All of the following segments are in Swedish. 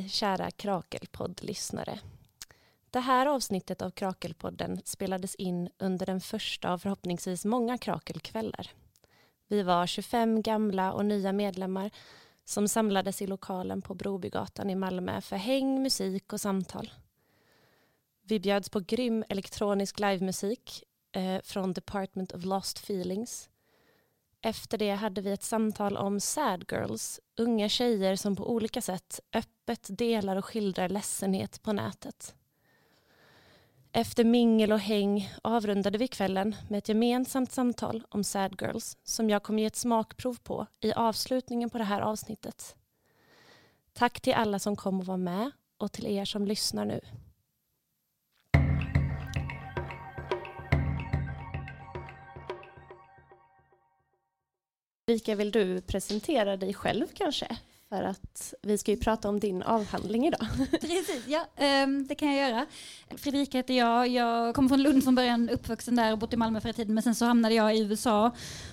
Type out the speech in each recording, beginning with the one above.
Hej kära Krakelpodd-lyssnare. Det här avsnittet av Krakelpodden spelades in under den första av förhoppningsvis många Krakelkvällar. Vi var 25 gamla och nya medlemmar som samlades i lokalen på Brobygatan i Malmö för häng, musik och samtal. Vi bjöds på grym elektronisk livemusik eh, från Department of Lost Feelings efter det hade vi ett samtal om sad girls, unga tjejer som på olika sätt öppet delar och skildrar ledsenhet på nätet. Efter mingel och häng avrundade vi kvällen med ett gemensamt samtal om sad girls som jag kommer ge ett smakprov på i avslutningen på det här avsnittet. Tack till alla som kom och var med och till er som lyssnar nu. Rika, vill du presentera dig själv kanske? För att vi ska ju prata om din avhandling idag. Precis, ja ehm, det kan jag göra. Fredrika heter jag. Jag kommer från Lund från början, uppvuxen där och bott i Malmö förra tiden. Men sen så hamnade jag i USA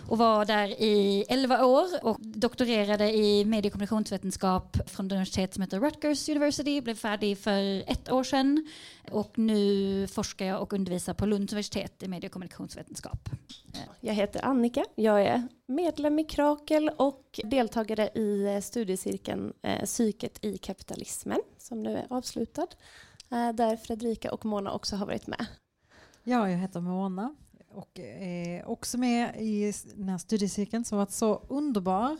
och var där i 11 år och doktorerade i medie och kommunikationsvetenskap från ett universitet som heter Rutgers University. Blev färdig för ett år sedan och nu forskar jag och undervisar på Lunds universitet i medie och kommunikationsvetenskap. Jag heter Annika, jag är medlem i Krakel och deltagare i studiecirkeln eh, Psyket i kapitalismen som nu är avslutad. Eh, där Fredrika och Mona också har varit med. Ja, jag heter Mona och är också med i den här studiecirkeln som varit så underbar.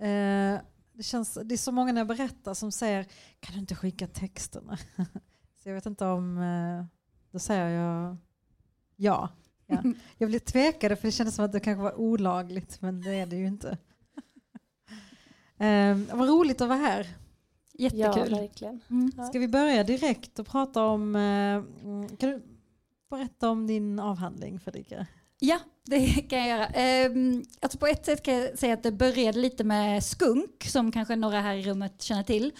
Eh, det, känns, det är så många när jag berättar som säger kan du inte skicka texterna? Så jag vet inte om, eh, då säger jag ja. ja. Jag blev tvekade för det kändes som att det kanske var olagligt men det är det ju inte. Eh, vad roligt att vara här. Jättekul. Ja, verkligen. Mm. Ska vi börja direkt och prata om, eh, kan du berätta om din avhandling Fredrika? Ja, det kan jag göra. Um, alltså på ett sätt kan jag säga att det började lite med skunk, som kanske några här i rummet känner till.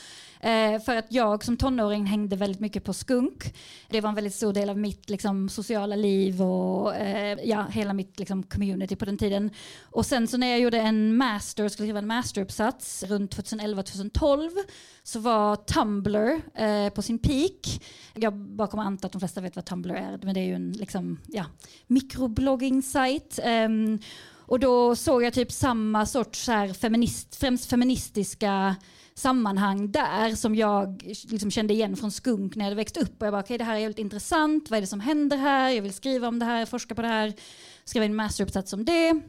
Uh, för att jag som tonåring hängde väldigt mycket på skunk. Det var en väldigt stor del av mitt liksom, sociala liv och uh, ja, hela mitt liksom, community på den tiden. Och sen så när jag gjorde en master, skulle skriva en masteruppsats runt 2011-2012 så var Tumblr uh, på sin peak. Jag bara kommer anta att de flesta vet vad Tumblr är, men det är ju en liksom, ja, mikroblogging-sajt Right. Um, ehm, och då såg jag typ samma sorts så här feminist, främst feministiska sammanhang där som jag liksom kände igen från skunk när jag hade växt upp. Och jag bara, okej okay, det här är väldigt intressant, vad är det som händer här? Jag vill skriva om det här, forska på det här, skriva en masteruppsats om det.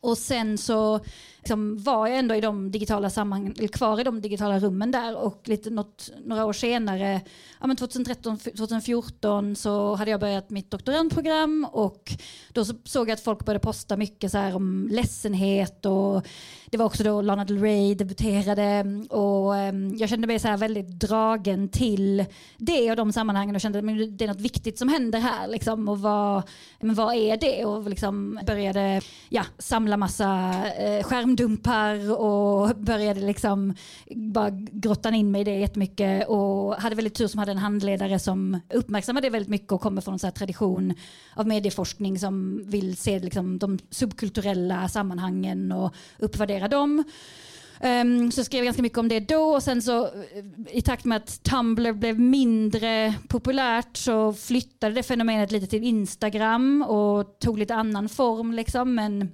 Och sen så liksom var jag ändå i de digitala sammanhang, eller kvar i de digitala rummen där och lite något, några år senare, ja men 2013, 2014 så hade jag börjat mitt doktorandprogram och då så såg jag att folk började posta mycket så här om ledsenhet och det var också då Lana Del Rey debuterade och ehm, jag kände mig så här väldigt dragen till det och de sammanhangen och kände att det är något viktigt som händer här liksom och vad, men vad är det? Och liksom började ja, samla massa eh, skärmdumpar och började liksom bara grotta in mig i det jättemycket och hade väldigt tur som hade en handledare som uppmärksammade det väldigt mycket och kommer från en sån tradition av medieforskning som vill se liksom de subkulturella sammanhangen och uppvärdera dem. Um, så jag skrev ganska mycket om det då och sen så eh, i takt med att Tumblr blev mindre populärt så flyttade det fenomenet lite till Instagram och tog lite annan form liksom men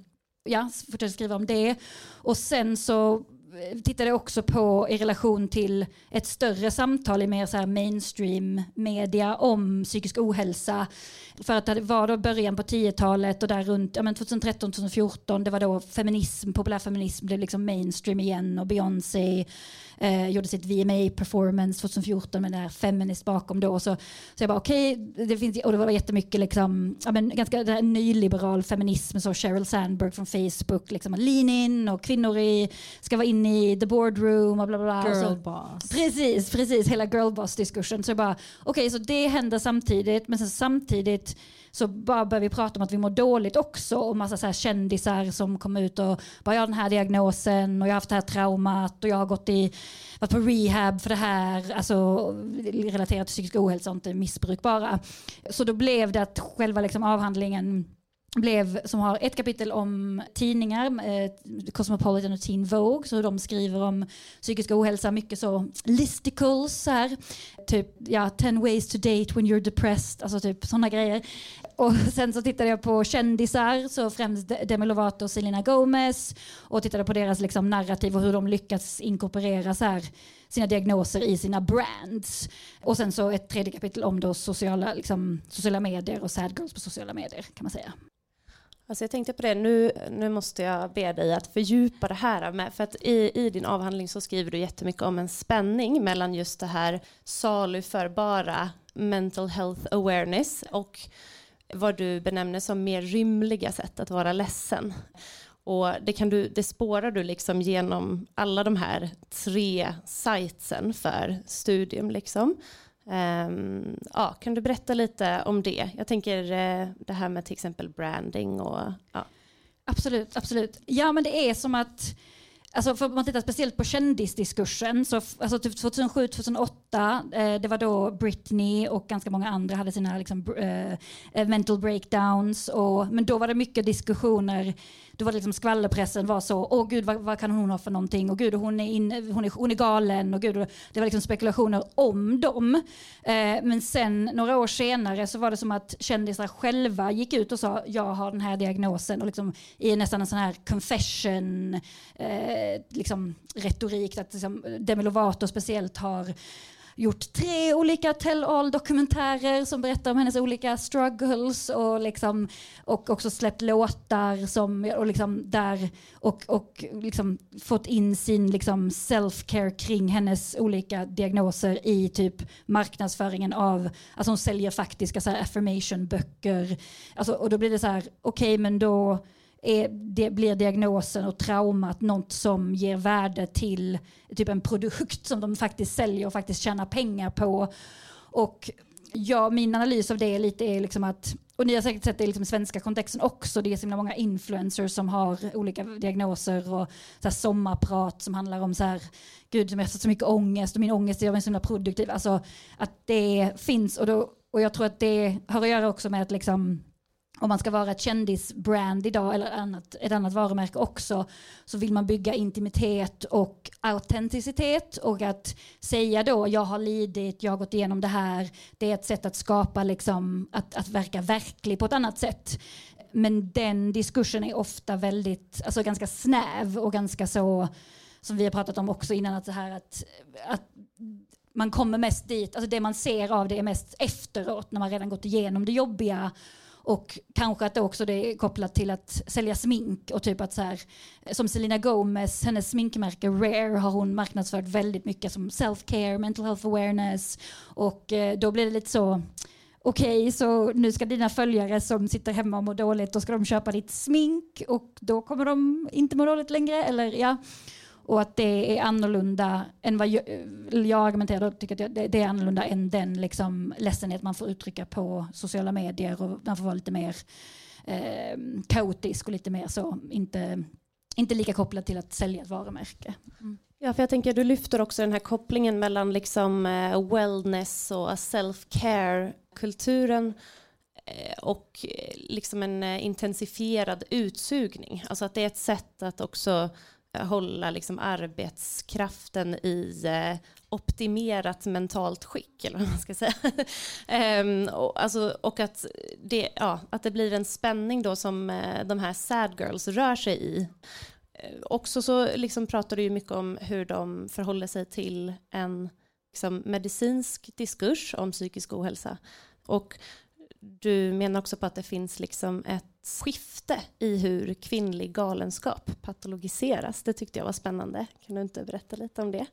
ja, fortsätter skriva om det. Och sen så eh, tittade jag också på i relation till ett större samtal i mer så mainstream media om psykisk ohälsa. För att det var då början på 10-talet och där runt ja, 2013-2014 det var då feminism, populärfeminism blev liksom mainstream igen och Beyoncé eh, gjorde sitt VMA-performance 2014 med det här feminist bakom då. Så, så jag bara okej, okay, det finns, och det var jättemycket liksom, ja, men ganska det här nyliberal feminism, så Sheryl Sandberg från Facebook, liksom lean in och kvinnor i, ska vara inne i the boardroom och bla bla bla. Girl så, boss. Precis, precis, hela girl boss diskursen. Så jag bara, okej, okay, så det händer samtidigt, men sen samtidigt så bara började vi prata om att vi mår dåligt också och massa så här kändisar som kom ut och bara jag har den här diagnosen och jag har haft det här traumat och jag har gått i, varit på rehab för det här, alltså relaterat till psykisk ohälsa och inte missbruk bara. Så då blev det att själva liksom avhandlingen blev, som har ett kapitel om tidningar, eh, Cosmopolitan och Teen Vogue, så hur de skriver om psykisk ohälsa, mycket så listicles, så här typ ja, 10 ways to date when you're depressed, alltså typ sådana grejer. Och sen så tittade jag på kändisar, så främst Demi Lovato och Selena Gomez och tittade på deras liksom, narrativ och hur de lyckats inkorporera så här, sina diagnoser i sina brands. Och sen så ett tredje kapitel om då sociala, liksom, sociala medier och sad girls på sociala medier kan man säga. Alltså jag tänkte på det, nu, nu måste jag be dig att fördjupa det här med, för att i, i din avhandling så skriver du jättemycket om en spänning mellan just det här saluförbara mental health awareness och vad du benämner som mer rymliga sätt att vara ledsen. Och det, kan du, det spårar du liksom genom alla de här tre sajtsen för studium. Liksom. Um, ja, kan du berätta lite om det? Jag tänker uh, det här med till exempel branding och ja. Absolut, absolut. Ja men det är som att Alltså för man tittar speciellt på kändisdiskursen, så alltså typ 2007, 2008, eh, det var då Britney och ganska många andra hade sina liksom, eh, eh, mental breakdowns. Och, men då var det mycket diskussioner. Då var det liksom skvallerpressen var så, åh gud vad, vad, kan hon ha för någonting, och gud hon är, in, hon är, hon är galen, och gud, det var liksom spekulationer om dem. Eh, men sen några år senare så var det som att kändisar själva gick ut och sa, jag har den här diagnosen, och liksom i nästan en sån här confession eh, liksom retorik, att liksom Demi Lovato speciellt har gjort tre olika tell all-dokumentärer som berättar om hennes olika struggles och, liksom, och också släppt låtar som, och, liksom där, och, och liksom fått in sin liksom self-care kring hennes olika diagnoser i typ marknadsföringen av, alltså hon säljer faktiska så affirmation-böcker. Alltså, och då blir det så här, okej okay, men då är, det blir diagnosen och traumat något som ger värde till typ en produkt som de faktiskt säljer och faktiskt tjänar pengar på. Och ja, min analys av det lite är liksom att, och ni har säkert sett det liksom svenska kontexten också, det är så himla många influencers som har olika diagnoser och så här sommarprat som handlar om så här, gud jag har så mycket ångest och min ångest är så himla produktiv. Alltså att det finns och, då, och jag tror att det har att göra också med att liksom om man ska vara ett kändisbrand idag eller annat, ett annat varumärke också så vill man bygga intimitet och autenticitet och att säga då jag har lidit, jag har gått igenom det här det är ett sätt att skapa liksom att, att verka verklig på ett annat sätt. Men den diskursen är ofta väldigt, alltså ganska snäv och ganska så som vi har pratat om också innan att så här att, att man kommer mest dit, alltså det man ser av det är mest efteråt när man redan gått igenom det jobbiga och kanske att det också det är kopplat till att sälja smink och typ att så här, som Selena Gomez, hennes sminkmärke Rare har hon marknadsfört väldigt mycket som self-care, mental health awareness och eh, då blir det lite så okej, okay, så nu ska dina följare som sitter hemma och mår dåligt, då ska de köpa ditt smink och då kommer de inte må dåligt längre. Eller, ja och att det är annorlunda än vad jag, jag argumenterar och tycker att det, är annorlunda än den liksom ledsenhet man får uttrycka på sociala medier och man får vara lite mer eh, kaotisk och lite mer så, inte, inte lika kopplad till att sälja ett varumärke. Mm. Ja, för jag tänker du lyfter också den här kopplingen mellan liksom eh, wellness och self-care kulturen eh, och eh, liksom en eh, intensifierad utsugning. Alltså att det är ett sätt att också hålla liksom arbetskraften i eh, optimerat mentalt skick, eller vad man ska säga. ehm, och, alltså, och att, det, ja, att det blir en spänning då som eh, de här sad girls rör sig i. Ehm, också så liksom pratar du ju mycket om hur de förhåller sig till en liksom, medicinsk diskurs om psykisk ohälsa. Och du menar också på att det finns liksom ett skifte i hur kvinnlig galenskap patologiseras. Det tyckte jag var spännande. Kan du inte berätta lite om det?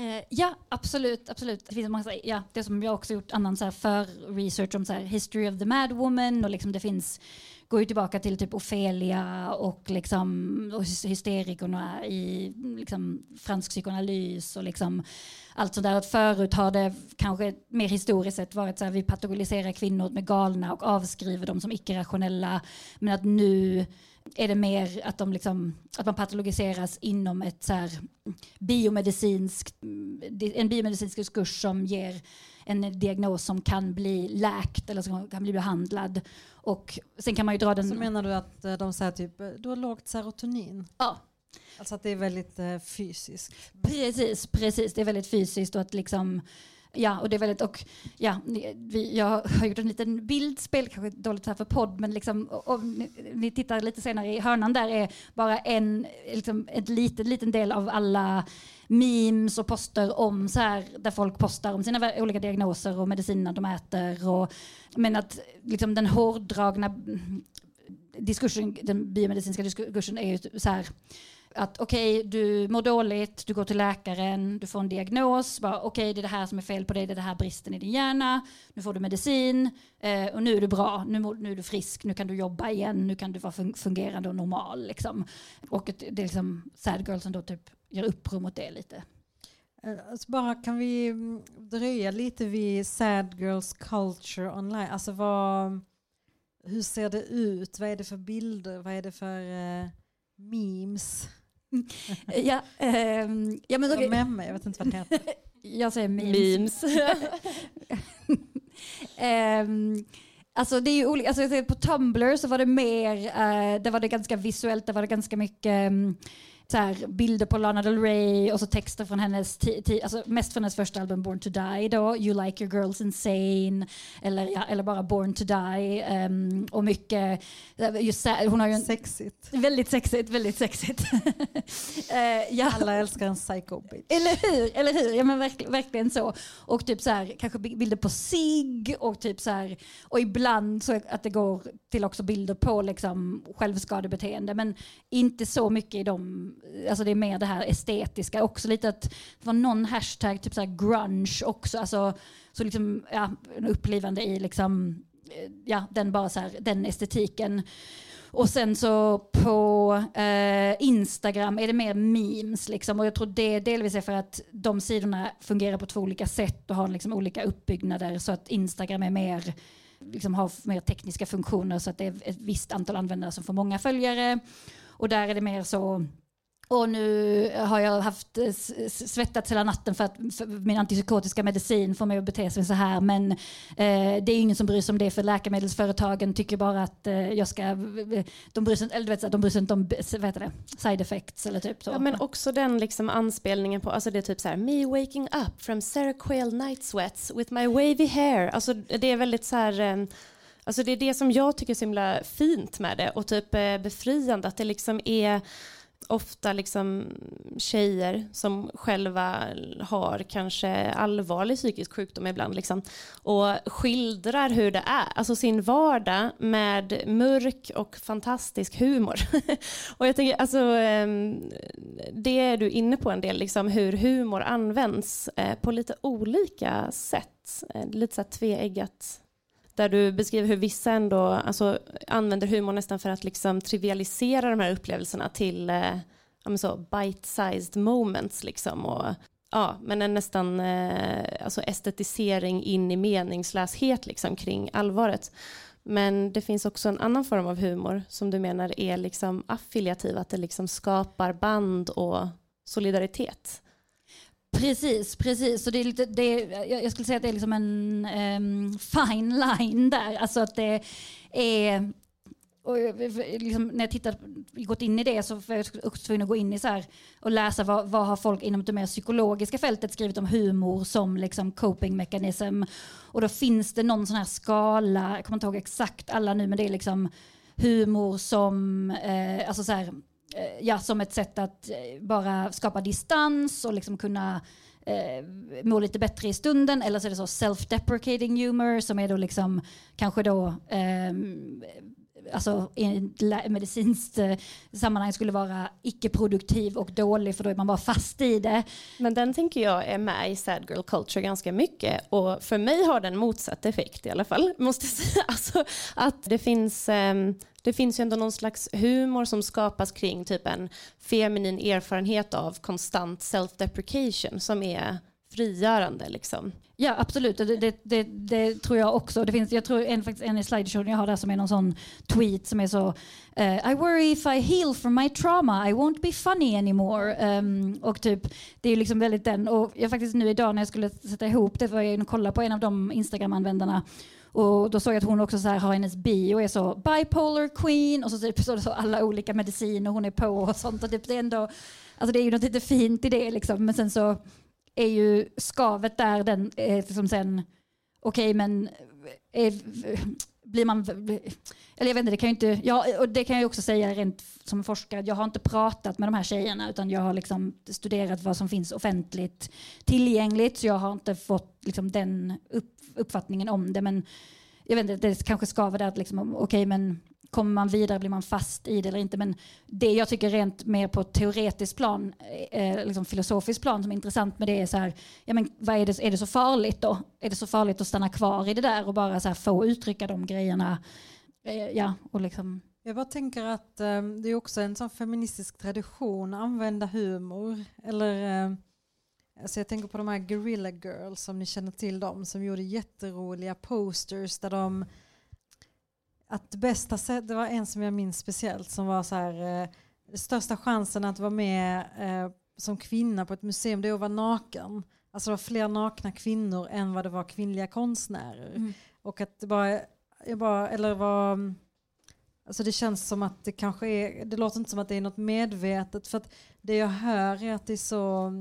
Eh, ja, absolut. absolut. Det finns många, ja, det som jag också gjort annan så här för research om så här, history of the mad woman och liksom det finns går ju tillbaka till typ Ofelia och, liksom, och hysterikerna i liksom, fransk psykoanalys och liksom allt sånt där. Att förut har det kanske mer historiskt sett varit så här vi patologiserar kvinnor med galna och avskriver dem som icke-rationella. Men att nu är det mer att, de liksom, att man patologiseras inom ett så här biomedicinsk, en biomedicinsk diskurs som ger en diagnos som kan bli läkt eller som kan bli behandlad. Och sen kan man ju dra den... Så menar du att eh, de säger typ, du har lågt serotonin? Ja. Alltså att det är väldigt eh, fysiskt? Precis, precis. Det är väldigt fysiskt och att liksom Ja, och det är väldigt, och ja, vi, jag har gjort en liten bildspel, kanske dåligt här för podd, men liksom, om ni, ni tittar lite senare i hörnan där är bara en, liksom, en liten, liten del av alla memes och poster om så här, där folk postar om sina olika diagnoser och medicinerna de äter. Och, men att liksom, den hårdragna diskursen, den biomedicinska diskursen är ju så här, att okej, okay, du mår dåligt, du går till läkaren, du får en diagnos. Okej, okay, det är det här som är fel på dig, det är det här bristen i din hjärna. Nu får du medicin eh, och nu är du bra, nu, nu är du frisk, nu kan du jobba igen, nu kan du vara fungerande och normal. Liksom. Och det är liksom sad girl som då typ gör uppror mot det lite. Eh, alltså bara kan vi mm, dröja lite vid sad girls culture online? Alltså vad, hur ser det ut? Vad är det för bilder? Vad är det för eh, memes? ja, ähm, ja, men okay. Memme, jag vet inte vad det heter. jag säger memes. memes. ähm, Alltså det är ju olika, alltså på Tumblr så var det mer, uh, där var det ganska visuellt, där var det ganska mycket um, så här, bilder på Lana Del Rey och så texter från hennes, alltså mest från hennes första album Born to Die då, You like your girls insane, eller, ja, eller bara Born to Die. Um, och mycket, just, hon har ju en, Sexigt. Väldigt sexigt, väldigt sexigt. uh, ja. Alla älskar en psycho bitch. Eller hur, eller hur? Ja men verk, verkligen så. Och typ så här, kanske bilder på sig och typ så här, och ibland så att det går till också bilder på liksom självskadebeteende men inte så mycket i de alltså det är mer det här estetiska. Också lite att det var någon hashtag typ så grunge också, alltså så liksom ja, upplivande i liksom eh, ja, den bara så här, den estetiken. Och sen så på eh, Instagram är det mer memes liksom. Och jag tror det delvis är för att de sidorna fungerar på två olika sätt och har liksom olika uppbyggnader. Så att Instagram är mer liksom har mer tekniska funktioner så att det är ett visst antal användare som får många följare. Och där är det mer så och nu har jag haft eh, svettats hela natten för att för min antipsykotiska medicin får mig att bete sig så här. Men eh, det är ingen som bryr sig om det för läkemedelsföretagen tycker bara att eh, jag ska... De bryr sig, eller vet, de bryr sig inte om vad heter det, side effects eller typ så. Ja, men också den liksom anspelningen på, alltså det är typ så här, me waking up from Seroquel night sweats with my wavy hair. Alltså det är väldigt så här... Eh, alltså det är det som jag tycker är så himla fint med det och typ eh, befriande att det liksom är ofta liksom tjejer som själva har kanske allvarlig psykisk sjukdom ibland liksom, och skildrar hur det är, alltså sin vardag med mörk och fantastisk humor. och jag tänker, alltså, ehm, det är du inne på en del, liksom, hur humor används eh, på lite olika sätt. Eh, lite så här tveeggat där du beskriver hur vissa ändå alltså, använder humor nästan för att liksom trivialisera de här upplevelserna till eh, bite-sized moments. Liksom, och, ja, men en nästan eh, alltså estetisering in i meningslöshet liksom, kring allvaret. Men det finns också en annan form av humor som du menar är liksom affiliativ, att det liksom skapar band och solidaritet. Precis, precis. Så det är lite, det är, jag skulle säga att det är liksom en um, fine line där. Alltså att det är och liksom, när jag tittat, gått in i det så var jag också tvungen att gå in i så här och läsa vad, vad har folk inom det mer psykologiska fältet skrivit om humor som liksom coping mechanism. Och då finns det någon sån här skala, jag kommer inte ihåg exakt alla nu, men det är liksom humor som, eh, alltså så här, Eh, ja, som ett sätt att eh, bara skapa distans och liksom kunna eh, må lite bättre i stunden. Eller så är det så self-deprecating humor som är då liksom kanske då eh, alltså i medicinskt eh, sammanhang skulle vara icke-produktiv och dålig för då är man bara fast i det. Men den tänker jag är med i sad girl culture ganska mycket och för mig har den motsatt effekt i alla fall. Måste säga. Alltså, att det finns, ehm, det finns ju ändå någon slags humor som skapas kring typ en feminin erfarenhet av konstant self-deprecation som är frigörande liksom. Ja absolut, det, det, det, det, tror jag också. Det finns, jag tror en, faktiskt en i slideshowen jag har där som är någon sån tweet som är så uh, I worry if I heal from my trauma I won't be funny anymore. Um, och typ, det är liksom väldigt den. Och jag faktiskt nu idag när jag skulle sätta ihop det var jag och kollade på en av de Instagram-användarna och då såg jag att hon också så här har hennes bio är så bipolar queen och så typ så, så alla olika mediciner hon är på och sånt. Och typ det, är ändå, alltså det är ju något lite fint i det liksom. Men sen så är ju skavet där den eh, som sen, okej okay, men eh, eh, blir man, eller jag vet inte, det kan ju inte, ja, och det kan jag också säga rent som forskare, jag har inte pratat med de här tjejerna utan jag har liksom studerat vad som finns offentligt tillgängligt så jag har inte fått liksom den upp, uppfattningen om det. Men jag vet inte, det kanske skaver där att liksom, okej okay, men kommer man vidare, blir man fast i det eller inte? Men det jag tycker rent mer på teoretiskt plan, eh, eh, liksom filosofiskt plan som är intressant med det är så här, ja men vad är det, är det så farligt då? Är det så farligt att stanna kvar i det där och bara så här, få uttrycka de grejerna? Eh, ja, och liksom jag bara tänker att eh, det är också en sån feministisk tradition att använda humor. Eller, eh, alltså jag tänker på de här Guerrilla Girls, som ni känner till dem, som gjorde jätteroliga posters där de att bästa sätt, det var en som jag minns speciellt som var så här, eh, största chansen att vara med eh, som kvinna på ett museum det är att vara naken. Alltså det var fler nakna kvinnor än vad det var kvinnliga konstnärer. Mm. Och att det bara, jag bara, eller var, alltså det känns som att det kanske är, det låter inte som att det är något medvetet för att det jag hör är att det är så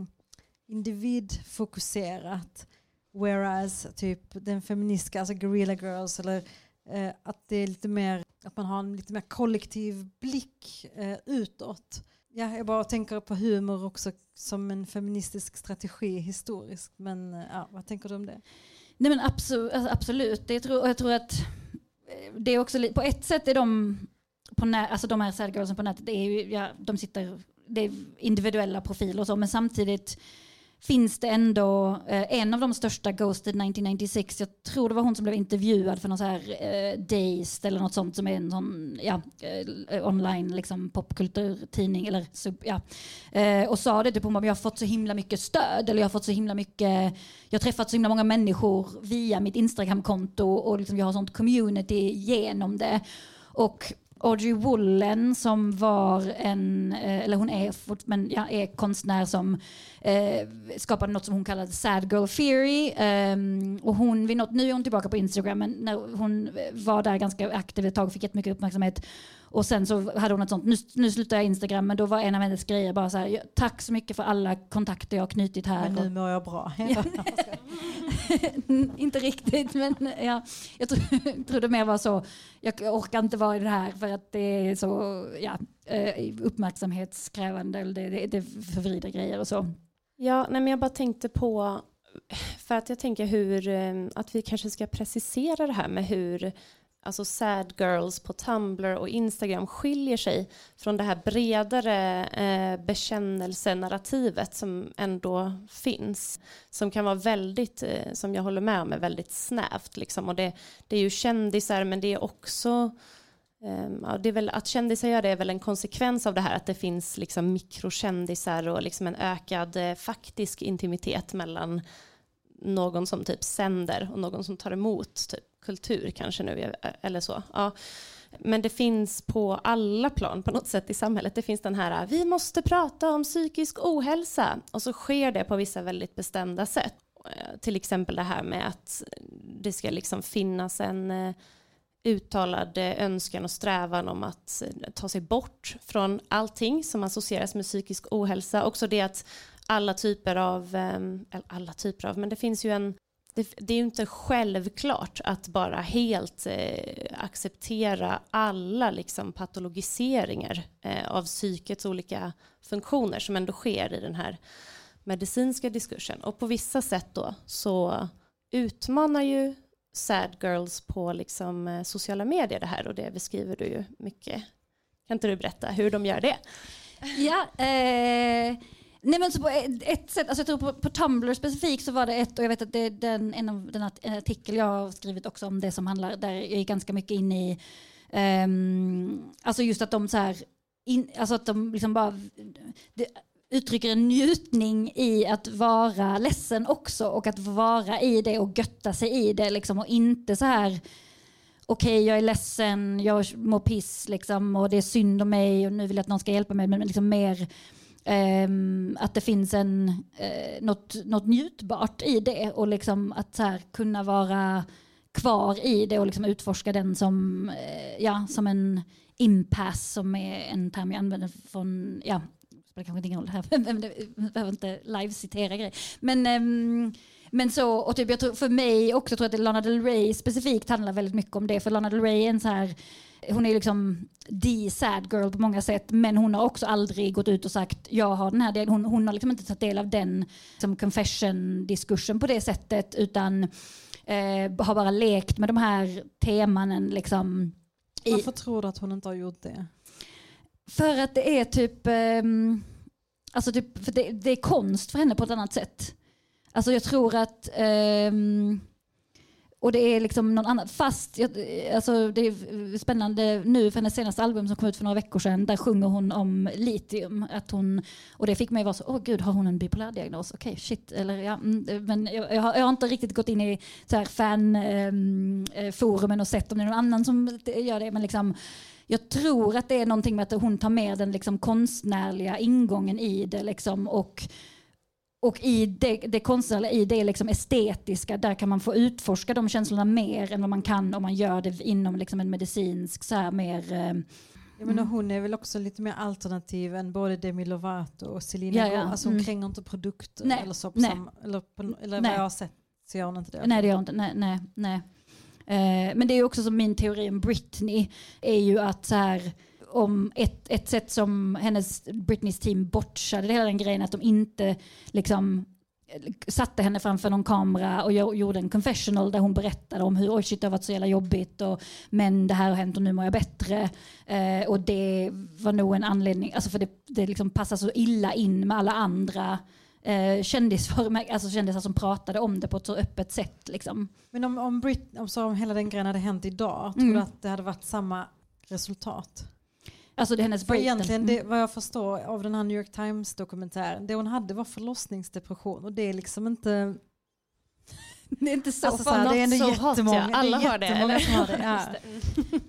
individfokuserat. Whereas typ den feministiska, alltså Guerrilla Girls eller eh, att det är lite mer, att man har en lite mer kollektiv blick eh, utåt. Ja, jag bara tänker på humor också som en feministisk strategi historiskt. Men eh, ja, vad tänker du om det? Nej men absolut, alltså, absolut. Det tror, jag tror att eh, det är också på ett sätt är de på nä, alltså de här sad på nätet, det är ju, ja, de sitter, det är individuella profiler och så, men samtidigt finns det ändå eh, en av de största Ghosted 1996, jag tror det var hon som blev intervjuad för någon så här eh, Dazed eller något sånt som är en sån ja, eh, online liksom, popkulturtidning eller sub, ja. Eh, och sa det typ om jag har fått så himla mycket stöd eller jag har fått så himla mycket, jag har träffat så himla många människor via mitt Instagramkonto och liksom jag har sånt community genom det. Och Audrey Woolen som var en, eh, eller hon är, men ja, är konstnär som eh, skapade något som hon kallade Sad Girl Theory. Um, och hon, vid något, nu är hon tillbaka på Instagram, men när hon var där ganska aktiv ett tag och fick jättemycket uppmärksamhet och sen så hade hon ett sånt, nu, nu slutar jag Instagram, men då var en av hennes grejer bara så här, tack så mycket för alla kontakter jag har knutit här. Men nu mår jag bra. inte riktigt, men ja, jag tror, tror det mer var så, jag orkar inte vara i det här för att det är så ja, eh, uppmärksamhetskrävande, eller det, det, det förvrider grejer och så. Ja, nej men jag bara tänkte på, för att jag tänker hur, eh, att vi kanske ska precisera det här med hur alltså sad girls på Tumblr och Instagram skiljer sig från det här bredare eh, bekännelsenarrativet som ändå finns. Som kan vara väldigt, eh, som jag håller med om, är väldigt snävt. Liksom. Och det, det är ju kändisar men det är också eh, ja, det är väl, att kändisar gör det är väl en konsekvens av det här att det finns liksom mikrokändisar och liksom en ökad eh, faktisk intimitet mellan någon som typ sänder och någon som tar emot typ kultur kanske nu eller så. Ja. Men det finns på alla plan på något sätt i samhället. Det finns den här, vi måste prata om psykisk ohälsa och så sker det på vissa väldigt bestämda sätt. Eh, till exempel det här med att det ska liksom finnas en eh, uttalad eh, önskan och strävan om att ta sig bort från allting som associeras med psykisk ohälsa. Också det att alla typer av, ehm, eller alla typer av, men det finns ju en det, det, är ju inte självklart att bara helt eh, acceptera alla liksom, patologiseringar eh, av psykets olika funktioner som ändå sker i den här medicinska diskursen. Och på vissa sätt då så utmanar ju sad girls på liksom, eh, sociala medier det här och det beskriver du ju mycket. Kan inte du berätta hur de gör det? Ja, eh Nej men så på ett sätt, alltså jag tror på, på Tumblr specifikt så var det ett, och jag vet att det är den, en av den artikel jag har skrivit också om det som handlar, där jag är ganska mycket in i, um, alltså just att de så här, in, alltså att de liksom bara, det, uttrycker en njutning i att vara ledsen också och att vara i det och götta sig i det liksom och inte så här okej okay, jag är ledsen, jag mår piss liksom, och det är synd om mig och nu vill jag att någon ska hjälpa mig men liksom mer Ehm, att det finns en, eh, något, något njutbart i det och liksom att så här, kunna vara kvar i det och liksom utforska den som, eh, ja, som en impass som är en term jag använder från, ja, spelar kanske ingen roll här, jag behöver inte live-citera grejer. Men, ehm, men så, och typ jag tror för mig också tror jag att Lana Del Rey specifikt handlar väldigt mycket om det, för Lana Del Rey är en så här hon är liksom the sad girl på många sätt men hon har också aldrig gått ut och sagt jag har den här delen. Hon, hon har liksom inte tagit del av den liksom confession-diskursen på det sättet utan eh, har bara lekt med de här temanen. Liksom, i... Varför tror du att hon inte har gjort det? För att det är typ, eh, alltså typ för det, det, är konst för henne på ett annat sätt. Alltså jag tror att eh, och det är liksom någon annan, fast alltså det är spännande nu för hennes senaste album som kom ut för några veckor sedan, där sjunger hon om litium. Att hon, och det fick mig vara så, åh gud, har hon en bipolär diagnos? Okej, okay, shit. Eller, ja, mm, men jag, jag, har, jag, har, inte riktigt gått in i fanforumen ehm, eh, och sett om det är någon annan som gör det, men liksom jag tror att det är någonting med att hon tar med den liksom konstnärliga ingången i det liksom och och i det, det konstnärliga, i det liksom estetiska, där kan man få utforska de känslorna mer än vad man kan om man gör det inom liksom en medicinsk, så här mer... Eh, jag menar, mm. hon är väl också lite mer alternativ än både Demi Lovato och Selena ja, ja. Alltså hon mm. kränger inte produkter nej, eller så. På nej. Samma, eller på, eller nej. vad jag har sett så gör hon inte det. Nej det gör hon inte. Nej, nej, nej. Eh, men det är också som min teori om Britney är ju att så här om ett, ett sätt som hennes Britneys team botchade hela den grejen, att de inte liksom satte henne framför någon kamera och gjorde en confessional där hon berättade om hur oj shit, det har varit så jävla jobbigt och men det här har hänt och nu mår jag bättre. Eh, och det var nog en anledning, alltså för det, det liksom passar så illa in med alla andra eh, kändisar, alltså kändisar som pratade om det på ett så öppet sätt. Liksom. Men om, om, Brit, om, så om hela den grejen hade hänt idag, tror mm. du att det hade varit samma resultat? Alltså det är hennes För egentligen, det, vad jag förstår av den här New York Times dokumentären, det hon hade var förlossningsdepression och det är liksom inte det är inte så, alltså, så här, det är ändå jättemånga, hot, ja. Alla har det. Som har det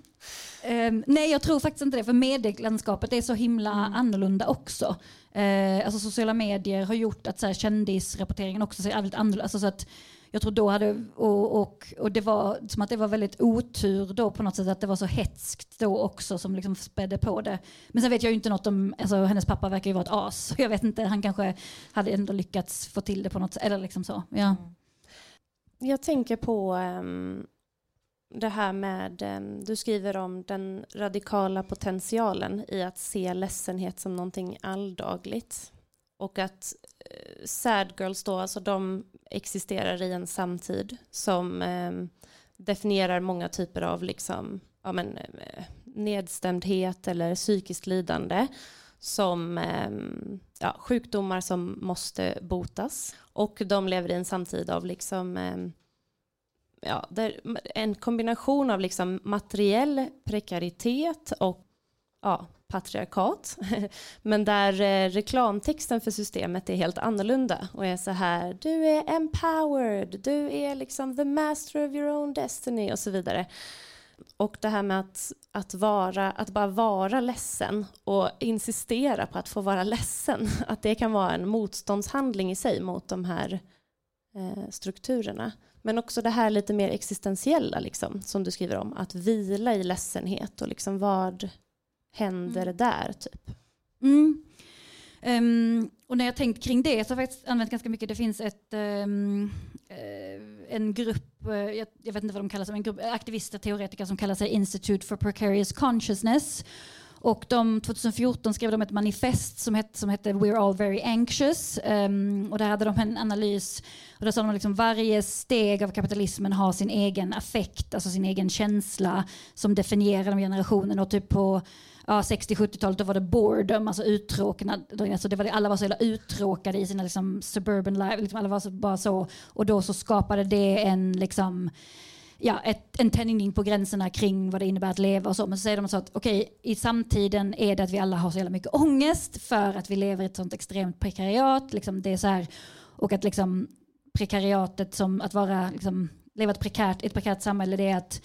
ja. um, nej jag tror faktiskt inte det för medielandskapet är så himla mm. annorlunda också. Uh, alltså sociala medier har gjort att så här, kändisrapporteringen också ser väldigt annorlunda alltså, så att jag tror då hade, och, och, och det var som att det var väldigt otur då på något sätt att det var så hetskt då också som liksom spädde på det. Men sen vet jag ju inte något om, alltså hennes pappa verkar ju vara ett as. Så jag vet inte, han kanske hade ändå lyckats få till det på något sätt. Eller liksom så. Ja. Mm. Jag tänker på um, det här med, um, du skriver om den radikala potentialen i att se ledsenhet som någonting alldagligt. Och att eh, sad girls då, alltså de existerar i en samtid som eh, definierar många typer av liksom, ja, men, eh, nedstämdhet eller psykiskt lidande som ehm, ja, sjukdomar som måste botas. Och de lever i en samtid av liksom, ehm, ja, en kombination av liksom materiell prekaritet och ja, patriarkat. Men där eh, reklamtexten för systemet är helt annorlunda och är så här, du är empowered, du är liksom the master of your own destiny och så vidare. Och det här med att, att, vara, att bara vara ledsen och insistera på att få vara ledsen, att det kan vara en motståndshandling i sig mot de här eh, strukturerna. Men också det här lite mer existentiella, liksom, som du skriver om, att vila i ledsenhet och liksom vad, händer mm. där? typ? Mm. Um, och när jag tänkt kring det så har jag faktiskt använt ganska mycket, det finns ett, um, en grupp, uh, jag, jag, vet inte vad de kallar sig, en grupp aktivister, teoretiker som kallar sig Institute for Precarious Consciousness. Och de, 2014 skrev de ett manifest som hette, som hette We're all very anxious. Um, och där hade de en analys och där sa de liksom varje steg av kapitalismen har sin egen affekt, alltså sin egen känsla som definierar de generationen. Och typ på ja, 60-70-talet då var det boredom, alltså uttråknad. Alltså det var det, alla var så jävla uttråkade i sina liksom, suburban life. Liksom alla var så, bara så. Och då så skapade det en liksom ja, ett, en tändning på gränserna kring vad det innebär att leva och så. Men så säger de så att okej, okay, i samtiden är det att vi alla har så jävla mycket ångest för att vi lever i ett sånt extremt prekariat. Liksom det är så här, och att liksom prekariatet som att vara, liksom, leva ett prekärt, ett prekärt samhälle, det är att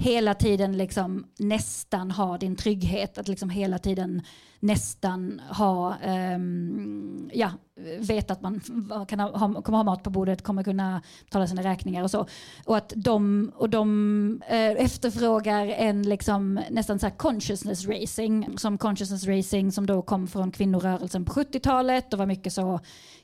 hela tiden liksom nästan ha din trygghet, att liksom hela tiden nästan ha, um, ja, vet att man kan ha, kommer ha mat på bordet, kommer kunna betala sina räkningar och så. Och att de, och de eh, efterfrågar en liksom, nästan så consciousness racing, som consciousness racing som då kom från kvinnorörelsen på 70-talet och var mycket så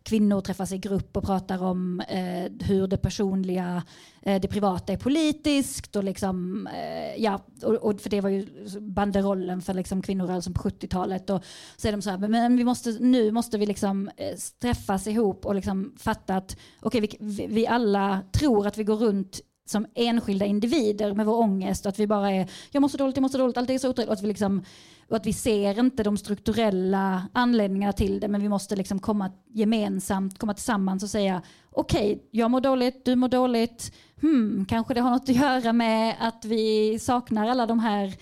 kvinnor träffas i grupp och pratar om eh, hur det personliga, eh, det privata är politiskt och liksom, eh, ja, och, och, för det var ju banderollen för liksom kvinnorörelsen på 70-talet och så är de så här, men vi måste, nu måste vi liksom eh, träffas ihop och liksom fatta att okay, vi, vi alla tror att vi går runt som enskilda individer med vår ångest och att vi bara är, jag måste dåligt, jag måste dåligt, allt är så otroligt. Och att vi, liksom, och att vi ser inte de strukturella anledningarna till det, men vi måste liksom komma gemensamt, komma tillsammans och säga okej, okay, jag mår dåligt, du mår dåligt, hmm, kanske det har något att göra med att vi saknar alla de här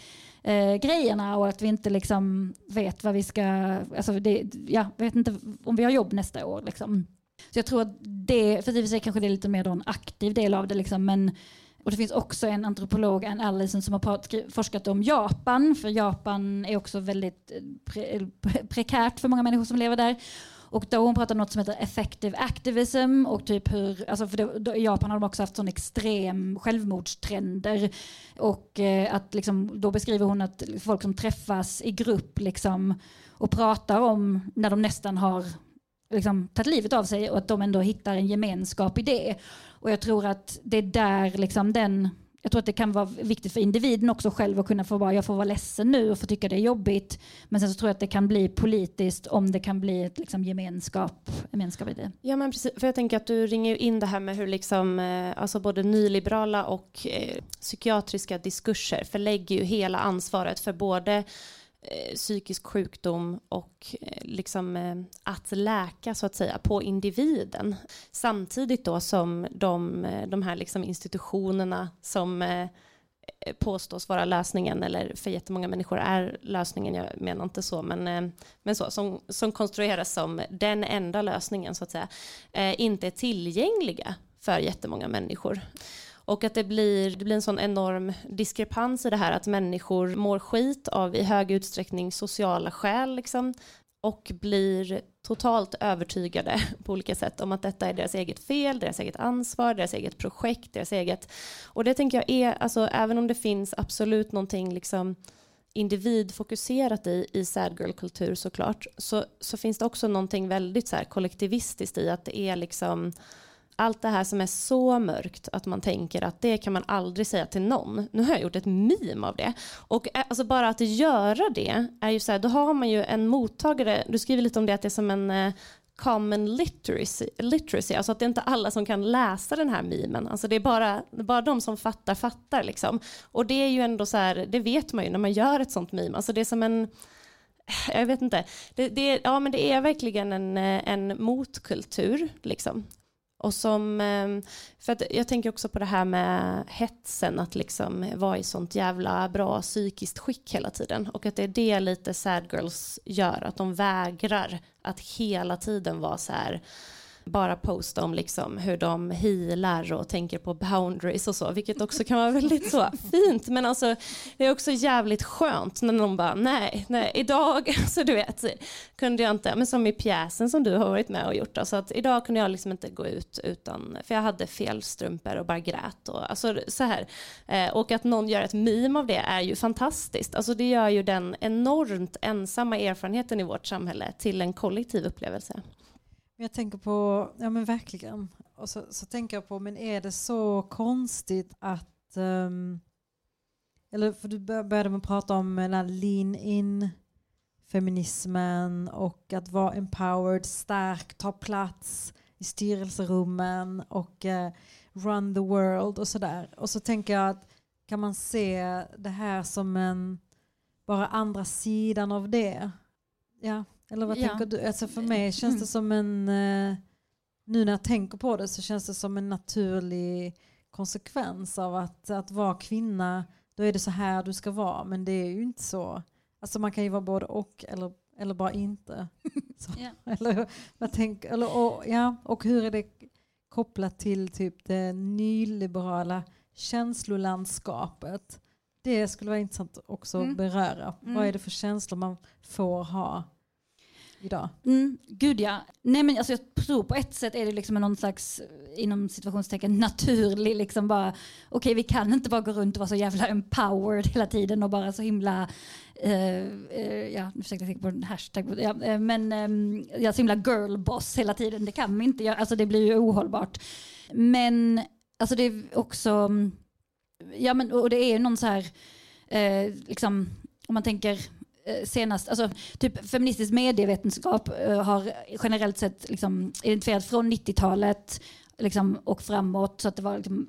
eh, grejerna och att vi inte liksom vet vad vi ska, alltså det, ja, vet inte om vi har jobb nästa år. Liksom. Så jag tror att det, för i och för sig kanske det är lite mer en aktiv del av det, liksom, men och det finns också en antropolog, Ann Allison, som har forskat om Japan, för Japan är också väldigt pre prekärt för många människor som lever där. Och då hon pratade om något som heter effective activism och typ hur, alltså för det, då, i Japan har de också haft sån extrem självmordstrender. Och eh, att liksom, då beskriver hon att folk som träffas i grupp liksom, och pratar om när de nästan har liksom, tagit livet av sig och att de ändå hittar en gemenskap i det. Och jag tror att det är där liksom den jag tror att det kan vara viktigt för individen också själv att kunna få vara, jag får vara ledsen nu och få tycka det är jobbigt. Men sen så tror jag att det kan bli politiskt om det kan bli ett liksom gemenskap, gemenskap i det. Ja men precis, för jag tänker att du ringer in det här med hur liksom, eh, alltså både nyliberala och eh, psykiatriska diskurser förlägger ju hela ansvaret för både Eh, psykisk sjukdom och eh, liksom eh, att läka så att säga på individen. Samtidigt då som de, de här liksom institutionerna som påstås vara lösningen eller för jättemånga människor är lösningen, jag menar inte så, men, men så, som, som konstrueras som den enda lösningen så att säga, inte är tillgängliga för jättemånga människor. Och att det blir, det blir en sån enorm diskrepans i det här att människor mår skit av i hög utsträckning sociala skäl liksom, och blir totalt övertygade på olika sätt om att detta är deras eget fel, deras eget ansvar, deras eget projekt, deras eget... Och det tänker jag är, alltså även om det finns absolut någonting liksom individfokuserat i, i sad girl-kultur såklart, så, så finns det också någonting väldigt så här kollektivistiskt i att det är liksom allt det här som är så mörkt att man tänker att det kan man aldrig säga till någon. Nu har jag gjort ett meme av det. Och eh, alltså bara att göra det är ju så här, då har man ju en mottagare, du skriver lite om det att det är som en eh, common literacy, literacy, alltså att det är inte alla som kan läsa den här memen. Alltså det är bara, bara de som fattar fattar liksom. Och det är ju ändå så här, det vet man ju när man gör ett sånt meme. Alltså det är som en jag vet inte. Det, det, ja, men det är verkligen en, eh, en motkultur. Liksom. Och som, ehm, för att jag tänker också på det här med hetsen, att liksom vara i sånt jävla bra psykiskt skick hela tiden. Och att det är det lite sad girls gör, att de vägrar att hela tiden vara så här bara posta om liksom hur de healar och tänker på boundaries och så, vilket också kan vara väldigt så fint. Men alltså, det är också jävligt skönt när någon bara, nej, nej, idag, så du vet, kunde jag inte, men som i pjäsen som du har varit med och gjort, alltså att idag kunde jag liksom inte gå ut utan, för jag hade fel strumpor och bara grät och alltså så här. Eh, och att någon gör ett meme av det är ju fantastiskt. Alltså det gör ju den enormt ensamma erfarenheten i vårt samhälle till en kollektiv upplevelse. Jag tänker på, ja men verkligen. Och så, så tänker jag på, men är det så konstigt att, um, eller för du började med att prata om den här lean in feminismen och att vara empowered, stark, ta plats i styrelserummen och uh, run the world och sådär. Och så tänker jag att kan man se det här som en bara andra sidan av det? Ja, eller vad ja. tänker du? Alltså för mig känns det mm. som en, uh, nu när jag tänker på det så känns det som en naturlig konsekvens av att, att vara kvinna. Då är det så här du ska vara, men det är ju inte så. Alltså man kan ju vara både och eller, eller bara inte. Så, Ja. eller, vad tänk, eller, och, ja, och hur är det kopplat till typ det nyliberala känslolandskapet? Det skulle vara intressant också Mm. att beröra. Mm. Vad är det för känslor man får ha idag? Mm, gud ja. Nej men alltså jag tror på ett sätt är det liksom någon slags eh, inom situationstecken naturlig liksom bara okej vi kan inte bara gå runt och vara så jävla empowered hela tiden och bara så himla Uh, uh, ja nu försökte jag tänka på en hashtag ja, uh, men um, ja, så himla girlboss hela tiden det kan vi inte göra alltså det blir ju ohållbart men alltså det är också mm, ja men och det är ju någon så här liksom om man tänker Eh, senast, alltså typ feministisk medievetenskap eh, har generellt sett liksom identifierat från 90-talet liksom, och framåt. Så att det var liksom,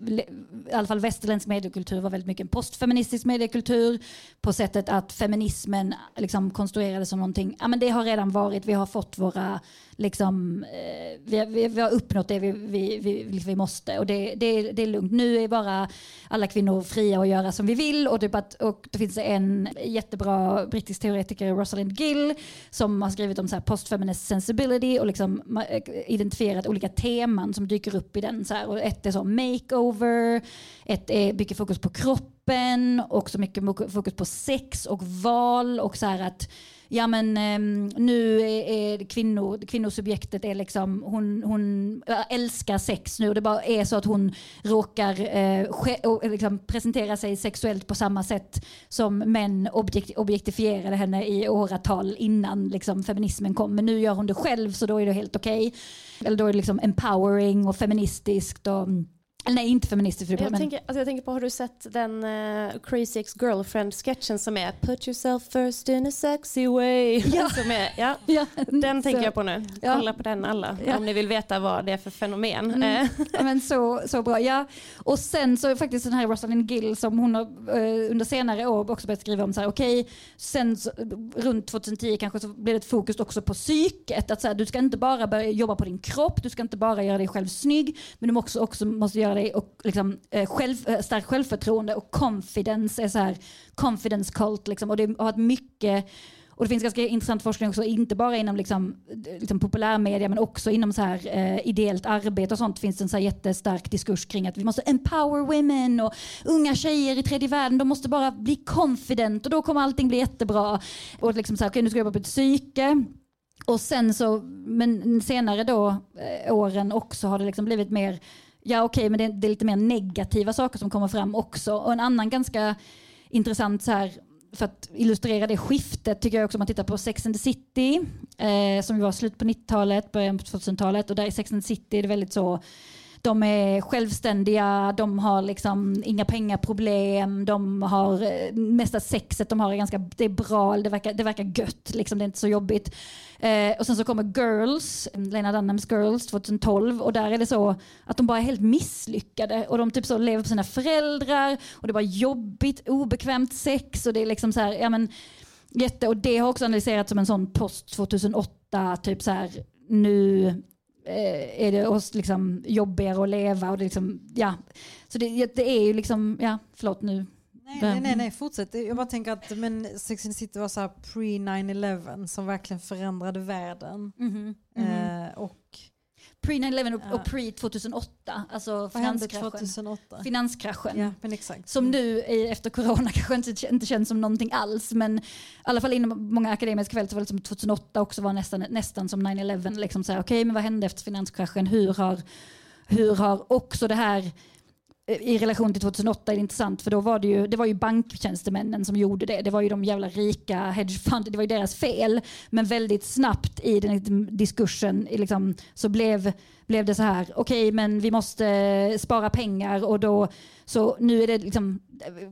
i alla fall västerländsk mediekultur var väldigt mycket en postfeministisk mediekultur på sättet att feminismen liksom konstruerades som någonting, ja men det har redan varit, vi har fått våra liksom, eh, vi, vi, vi har uppnått det vi, vi, vi, liksom vi måste och det, det, det är lugnt. Nu är bara alla kvinnor fria att göra som vi vill och, typ att, och det finns en jättebra brittisk teoretiker, Rosalind Gill, som har skrivit om så här postfeminist sensibility och liksom eh, identifierat olika teman som dyker upp i den. Så här. Och ett är så makeover, ett är mycket fokus på kroppen, också mycket fokus på sex och val och så här att ja men ehm, nu är, är kvinnor, kvinnosubjektet är liksom, hon, hon älskar sex nu och det bara är så att hon råkar eh, eh, liksom, presentera sig sexuellt på samma sätt som män objekt, objektifierade henne i åratal innan liksom, feminismen kom. Men nu gör hon det själv så då är det helt okej. Eller då är det liksom empowering och feministiskt och mm, nej, inte. För det, Jag, men, tänker, alltså jag tänker på, har du sett den eh, Crazy Ex-Girlfriend-sketchen som är Put yourself first in a sexy way? Ja. som är, ja, ja, den tänker så- jag på nu. Ja. Kolla på den alla Ja. om ni vill veta vad det är för fenomen. Mm. Eh, men så, så bra. Ja. Och sen så är faktiskt den här Rosalind Gill som hon har eh, under senare år också börjat skriva om så här, okej, sen så, runt 2010 kanske så blir det ett fokus också på psyket. Att så här, du ska inte bara börja jobba på din kropp, du ska inte bara göra dig själv snygg, men du också, också måste göra dig och, liksom, eh, själv, eh, starkt självförtroende och confidence är så här, confidence cult liksom. Och det har varit mycket och det finns ganska intressant forskning också, inte bara inom liksom, liksom populärmedia men också inom så här, eh, ideellt arbete och sånt finns det en så här jättestark diskurs kring att vi måste empower women och unga tjejer i tredje världen, de måste bara bli confident och då kommer allting bli jättebra. Och liksom så här, okej nu ska jag jobba på ett psyke. Och sen så, men senare då, eh, åren också har det liksom blivit mer, ja okej men det, det är lite mer negativa saker som kommer fram också. Och en annan ganska intressant så här för att illustrera det skiftet tycker jag också om man tittar på Sex and the City eh, som var slut på 90-talet, början på 2000-talet och där i Sex and the City är det väldigt så de är självständiga, de har liksom inga pengaproblem, de har eh, mesta sexet de har är ganska, det är bra, det verkar, det verkar gött, liksom, det är inte så jobbigt. Eh, och sen så kommer Girls, Lena Dunhams Girls 2012 och där är det så att de bara är helt misslyckade och de typ så lever på sina föräldrar och det är bara jobbigt, obekvämt sex och det är liksom så här, ja men jätte, och det har också analyserats som en sån post 2008, typ så här nu är det oss liksom jobbigare att leva och det liksom, ja. Så det, det är ju liksom, ja, förlåt nu. Nej, nej, nej, nej, fortsätt. Jag bara tänker att men Sex and the City var så här pre 9-11 som verkligen förändrade världen. Eh, och Pre-9-11 och, Ja. och pre-2008, alltså finanskraschen. 2008? Finanskraschen. Ja, men exakt. Som nu i- efter corona kanske inte, inte känns som någonting alls men i alla fall inom många akademiska fält så var det som 2008 också var nästan, nästan som 9-11. Liksom Okej men vad hände efter finanskraschen? Hur har, hur har också det här Eh, i relation till 2008 är det intressant för då var det ju, det var ju banktjänstemännen som gjorde det. Det var ju de jävla rika hedgefund, det var ju deras fel. Men väldigt snabbt i den diskursen liksom, så blev, blev det så här, okej men vi måste eh, spara pengar och då så nu är det liksom,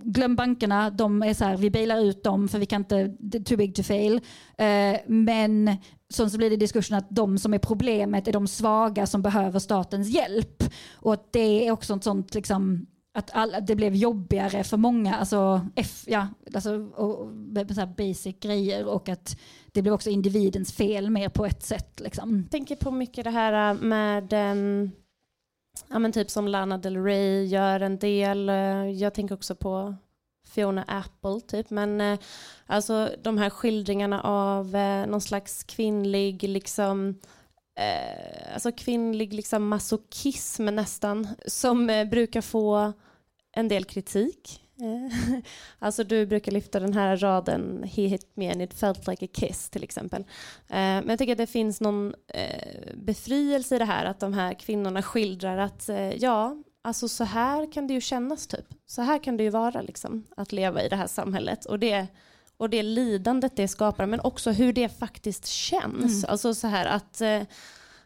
glöm bankerna, de är så här, vi bailar ut dem för vi kan inte, det är too big to fail. Eh, men så, så blir det diskursen att de som är problemet är de svaga som behöver statens hjälp. Och att det är också ett sånt liksom, att alla, det blev jobbigare för många, alltså, F, ja, alltså och, så här basic grejer och att det blev också individens fel mer på ett sätt. Liksom. Jag tänker på mycket det här med um ja, men typ som Lana Del Rey gör en del. Eh, jag tänker också på Fiona Apple typ. Men eh, alltså de här skildringarna av eh, någon slags kvinnlig liksom eh, alltså kvinnlig liksom masochism nästan som eh, brukar få en del kritik. Eh, alltså du brukar lyfta den här raden He hit me and it felt like a kiss till exempel. Eh, men jag tycker att det finns någon eh, befrielse i det här att de här kvinnorna skildrar att ja, alltså så här kan det ju kännas typ. Så här kan det ju vara liksom att leva i det här samhället och det och det lidandet det skapar men också hur det faktiskt känns. Mm. Alltså så här att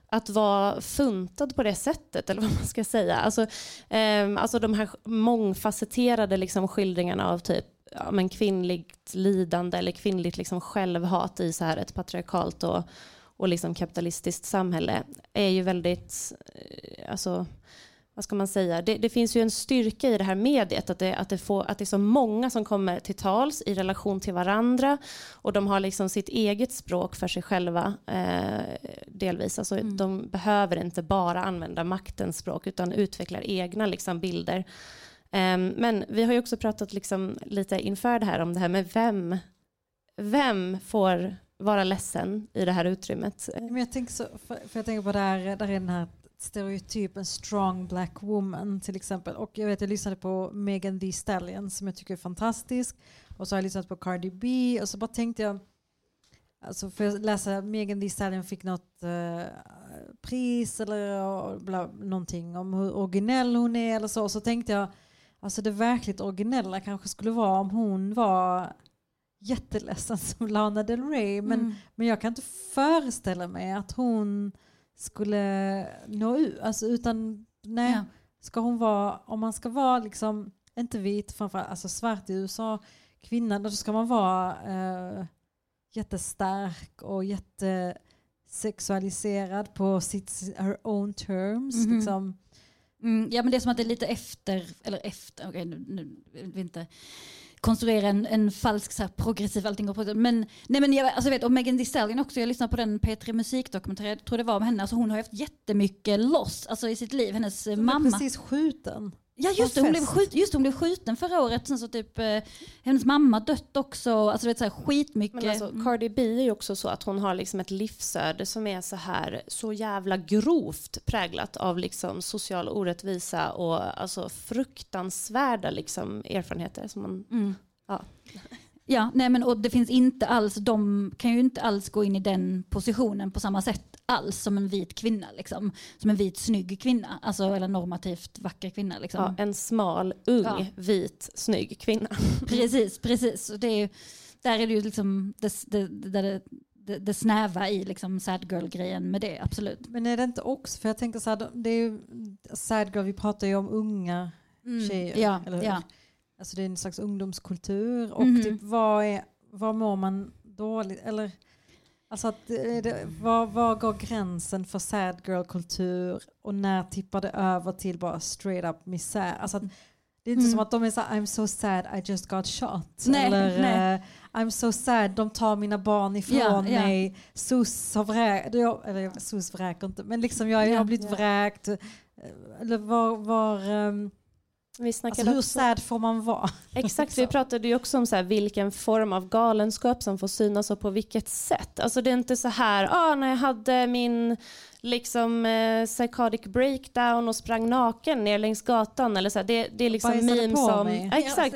att vara funtad på det sättet, eller vad man ska säga. Alltså, eh, alltså de här mångfacetterade liksom skildringarna av typ ja, men kvinnligt lidande eller kvinnligt liksom självhat i så här ett patriarkalt och, och liksom kapitalistiskt samhälle är ju väldigt, eh, alltså vad ska man säga, det, det, finns ju en styrka i det här mediet, att det, att, det får, att det är så många som kommer till tals i relation till varandra och de har liksom sitt eget språk för sig själva eh, delvis. Alltså, mm. De behöver inte bara använda maktens språk utan utvecklar egna liksom, bilder. Eh, men vi har ju också pratat liksom, lite inför det här om det här med vem, vem får vara ledsen i det här utrymmet. Men jag tänker, så, för, jag tänker på det här, där är den här stereotypen strong black woman till exempel. Och jag vet jag lyssnade på Megan Thee Stallion som jag tycker är fantastisk. Och så har jag lyssnat på Cardi B och så bara tänkte jag Alltså för att läsa Megan Thee Stallion fick något uh, pris eller bla, någonting om hur originell hon är eller så. Och så tänkte jag, alltså det verkligt originella kanske skulle vara om hon var jätteledsen som Lana Del Rey. Men, mm. men jag kan inte föreställa mig att hon skulle nå ut. Alltså utan, nej, ja. ska hon vara, om man ska vara liksom, inte vit, framförallt, alltså svart i USA, kvinna, då ska man vara eh, jättestark och jättesexualiserad på sitt, her own terms. Mm -hmm. liksom. Mm, ja men det är som att det är lite efter, eller efter, okej okay, nu, nu inte konstruera en, en falsk så här, progressiv allting. Men, nej, men jag, alltså, vet, och Megan Thee Stallion också, jag lyssnade på den P3 Musikdokumentär, jag tror det var med henne, alltså, hon har haft jättemycket loss alltså, i sitt liv, hennes Hon mamma. är precis skjuten. Ja just det, hon blev, skjut, just hon blev skjuten förra året. Sen så typ, eh, hennes mamma dött också. Alltså, vet, så här, skitmycket. Men alltså, Cardi B är ju också så att hon har liksom ett livsöde som är så här så jävla grovt präglat av liksom social orättvisa och alltså fruktansvärda liksom erfarenheter. Som man, mm. ja. Ja, nej men och det finns inte alls, de kan ju inte alls gå in i den positionen på samma sätt alls som en vit kvinna. Liksom. Som en vit snygg kvinna, alltså, eller normativt vacker kvinna. Liksom. Ja, en smal, ung, ja. vit, snygg kvinna. Precis, precis. Det är ju, där är det ju liksom det, det, det, det, det snäva i liksom sad girl-grejen med det, absolut. Men är det inte också, för jag tänker så här, det är ju sad girl, vi pratar ju om unga mm, tjejer, ja, eller hur? Ja. Alltså det är en slags ungdomskultur och mm. typ vad, är, vad mår man dåligt, eller Alltså att, det, var, var går gränsen för sad girl-kultur och när tippar det över till bara straight up misär? Alltså att, det är inte mm. som att de är så I'm so sad I just got shot. Nej, Eller nej. Uh, I'm so sad de tar mina barn ifrån ja, mig. Ja. SOS har vräkt, eller SOS vräker inte men liksom jag, jag har blivit ja. vräkt. Eller var, var um, vi alltså hur också, sad får man vara? Exakt, vi pratade ju också om så här, vilken form av galenskap som får synas och på vilket sätt. Alltså det är inte så här, ah, när jag hade min liksom eh, psychotic breakdown och sprang naken ner längs gatan. Eller så det, det är liksom memes som... Ja, exakt.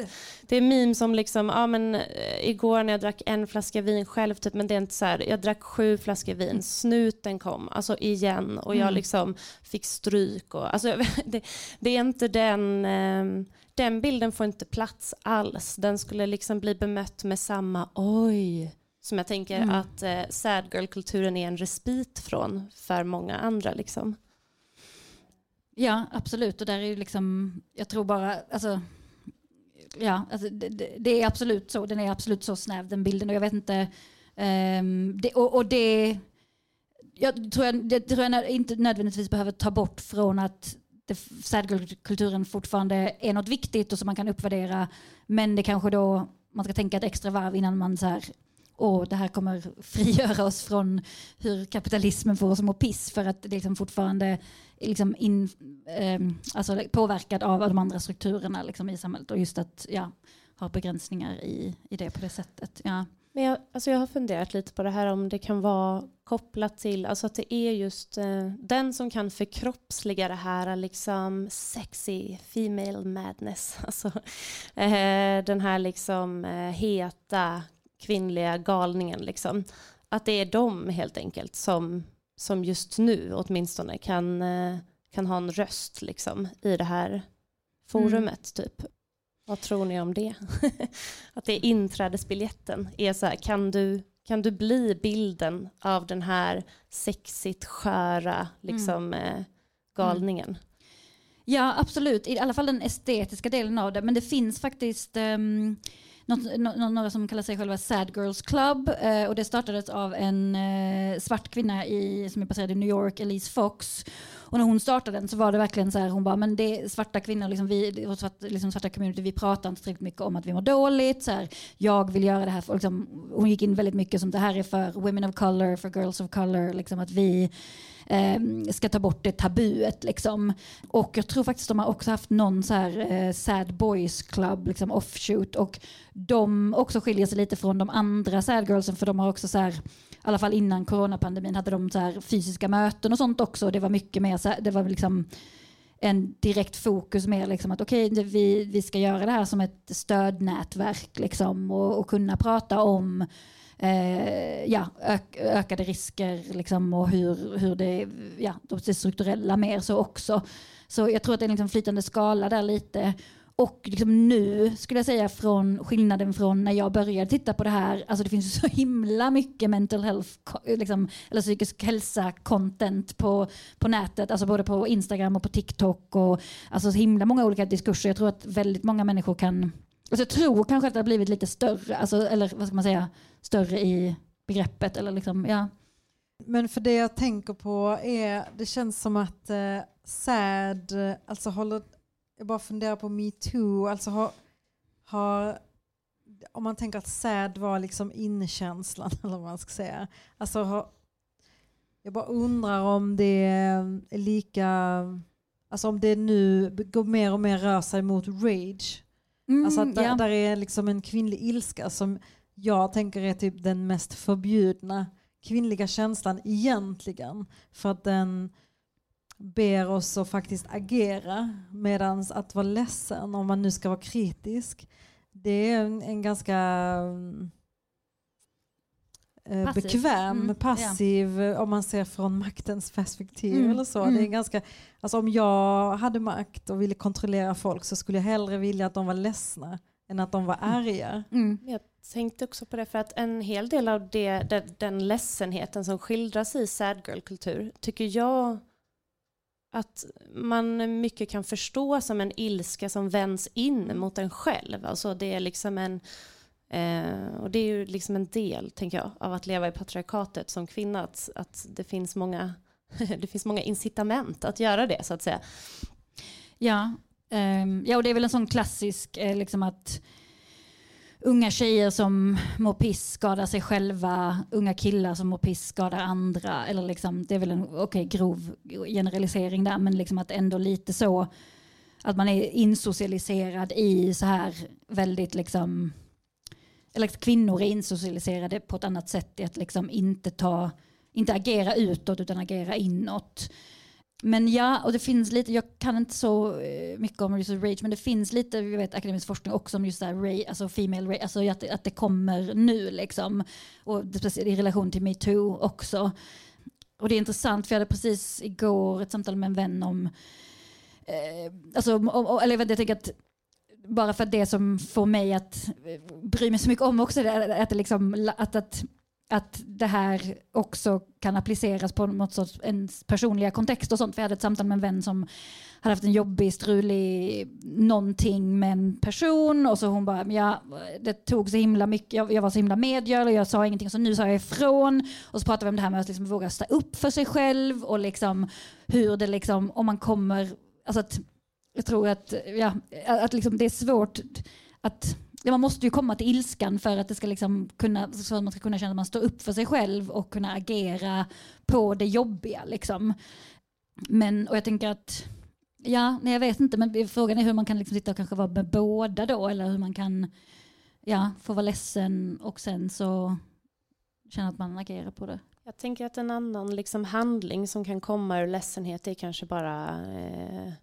Det är memes som liksom, ja men eh, igår när jag drack en flaska vin själv, typ, men det är inte så här, jag drack sju flaskor vin, mm. snuten kom, alltså igen och jag mm. liksom fick stryk och alltså det, det är inte den eh, den bilden får inte plats alls. Den skulle liksom bli bemött med samma oj, som jag tänker mm. att eh, sad girl-kulturen är en respit från för många andra. Liksom. Ja, absolut. Och där är ju liksom, jag tror bara, alltså, ja, alltså, det, det, är absolut så. Den är absolut så snäv den bilden. Och jag vet inte, um, det, och, och, det, jag tror jag, det tror jag inte nödvändigtvis behöver ta bort från att sad kulturen fortfarande är något viktigt och som man kan uppvärdera. Men det kanske då man ska tänka ett extra varv innan man så här och det här kommer frigöra oss från hur kapitalismen får oss att må piss för att det liksom fortfarande liksom in, eh, alltså påverkad av de andra strukturerna liksom i samhället och just att ja, ha begränsningar i, i det på det sättet. Ja. Men jag, alltså jag har funderat lite på det här om det kan vara kopplat till, alltså att det är just eh, den som kan förkroppsliga det här liksom sexy female madness, alltså eh, den här liksom eh, heta kvinnliga galningen liksom. Att det är de helt enkelt som, som just nu åtminstone kan, eh, kan ha en röst liksom i det här forumet mm. typ. Vad tror ni om det? att det är inträdesbiljetten. Är så här, kan, du, kan du bli bilden av den här sexigt sköra liksom, mm. eh, galningen? Mm. Ja, absolut. I alla fall den estetiska delen av det. Men det finns faktiskt um, något, no, några som kallar sig själva Sad Girls Club. eh, och det startades av en eh, svart kvinna i, som är baserad i New York, Elise Fox. Och när hon startade den så var det verkligen så här, hon bara, men det är svarta kvinnor, liksom vi, svart, liksom svarta community, vi pratar inte tillräckligt mycket om att vi mår dåligt. Så här, jag vill göra det här, för, liksom, hon gick in väldigt mycket som det här är för women of color, för girls of color, liksom att vi eh, ska ta bort det tabuet. Liksom. Och jag tror faktiskt de har också haft någon så här eh, Sad Boys Club, liksom offshoot. Och de också skiljer sig lite från de andra Sad Girlsen för de har också så här i alla fall innan coronapandemin hade de så här fysiska möten och sånt också. Det var mycket mer så här, det var liksom en direkt fokus mer liksom att okej, okay, vi, vi ska göra det här som ett stödnätverk liksom och, och kunna prata om eh, ja, ök, ökade risker liksom och hur, hur det, ja, det strukturella mer så också. Så jag tror att det är en liksom flytande skala där lite. Och liksom nu skulle jag säga från skillnaden från när jag började titta på det här, alltså det finns så himla mycket mental health, liksom, eller psykisk hälsa-content på, på nätet, alltså både på Instagram och på TikTok och alltså så himla många olika diskurser. Jag tror att väldigt många människor kan, alltså jag tror kanske att det har blivit lite större, alltså, eller vad ska man säga, större i begreppet eller liksom, ja. Men för det jag tänker på är, det känns som att eh, SAD, alltså håller jag bara funderar på metoo, alltså har, har, om man tänker att sad var liksom inkänslan eller vad man ska säga. Alltså har, jag bara undrar om det är lika, alltså om det nu går mer och mer rör sig mot rage. Mm, alltså att där, ja. där är liksom en kvinnlig ilska som jag tänker är typ den mest förbjudna kvinnliga känslan egentligen. För att den ber oss att faktiskt agera medan att vara ledsen om man nu ska vara kritisk det är en, en ganska eh, passiv. bekväm, mm, passiv ja. om man ser från maktens perspektiv mm, eller så. Mm. Det är ganska, alltså om jag hade makt och ville kontrollera folk så skulle jag hellre vilja att de var ledsna än att de var mm. arga. Mm. Jag tänkte också på det för att en hel del av det, den, den ledsenheten som skildras i sad girl-kultur tycker jag att man mycket kan förstå som en ilska som vänds in mot en själv. Alltså det är liksom en, eh, och det är ju liksom en del, tänker jag, av att leva i patriarkatet som kvinna, att, att det, finns många, det finns många incitament att göra det, så att säga. Ja, eh, ja och det är väl en sån klassisk, eh, liksom att unga tjejer som mår piss skadar sig själva, unga killar som mår piss skadar andra. Eller liksom, det är väl en okay, grov generalisering där, men liksom att ändå lite så att man är insocialiserad i så här väldigt liksom, eller att kvinnor är insocialiserade på ett annat sätt i att liksom inte ta, inte agera utåt utan agera inåt. Men ja, och det finns lite, jag kan inte så eh, mycket om just rage, men det finns lite jag vet, akademisk forskning också om just det här rage, alltså female rage, alltså att, att det kommer nu liksom. Och i relation till metoo också. Och det är intressant, för jag hade precis igår ett samtal med en vän om, eh, alltså, om, eller jag tänker att bara för att det som får mig att eh, bry mig så mycket om också, att, det liksom, att, att att det här också kan appliceras på något sorts ens personliga kontext och sånt. För jag hade ett samtal med en vän som hade haft en jobbig, strulig någonting med en person och så hon bara, ja, det tog så himla mycket, jag, jag var så himla medgörlig, jag sa ingenting, så nu sa jag ifrån. Och så pratade vi om det här med att liksom våga stå upp för sig själv och liksom hur det liksom, om man kommer, alltså att jag tror att, ja, att liksom det är svårt att ja, man måste ju komma till ilskan för att det ska liksom kunna, för att man ska kunna känna att man står upp för sig själv och kunna agera på det jobbiga. Liksom. Men, och jag tänker att, ja, nej, jag vet inte, men frågan är hur man kan liksom sitta och kanske vara med båda då, eller hur man kan ja, få vara ledsen och sen så känna att man agerar på det. Jag tänker att en annan liksom handling som kan komma ur ledsenhet är kanske bara eh,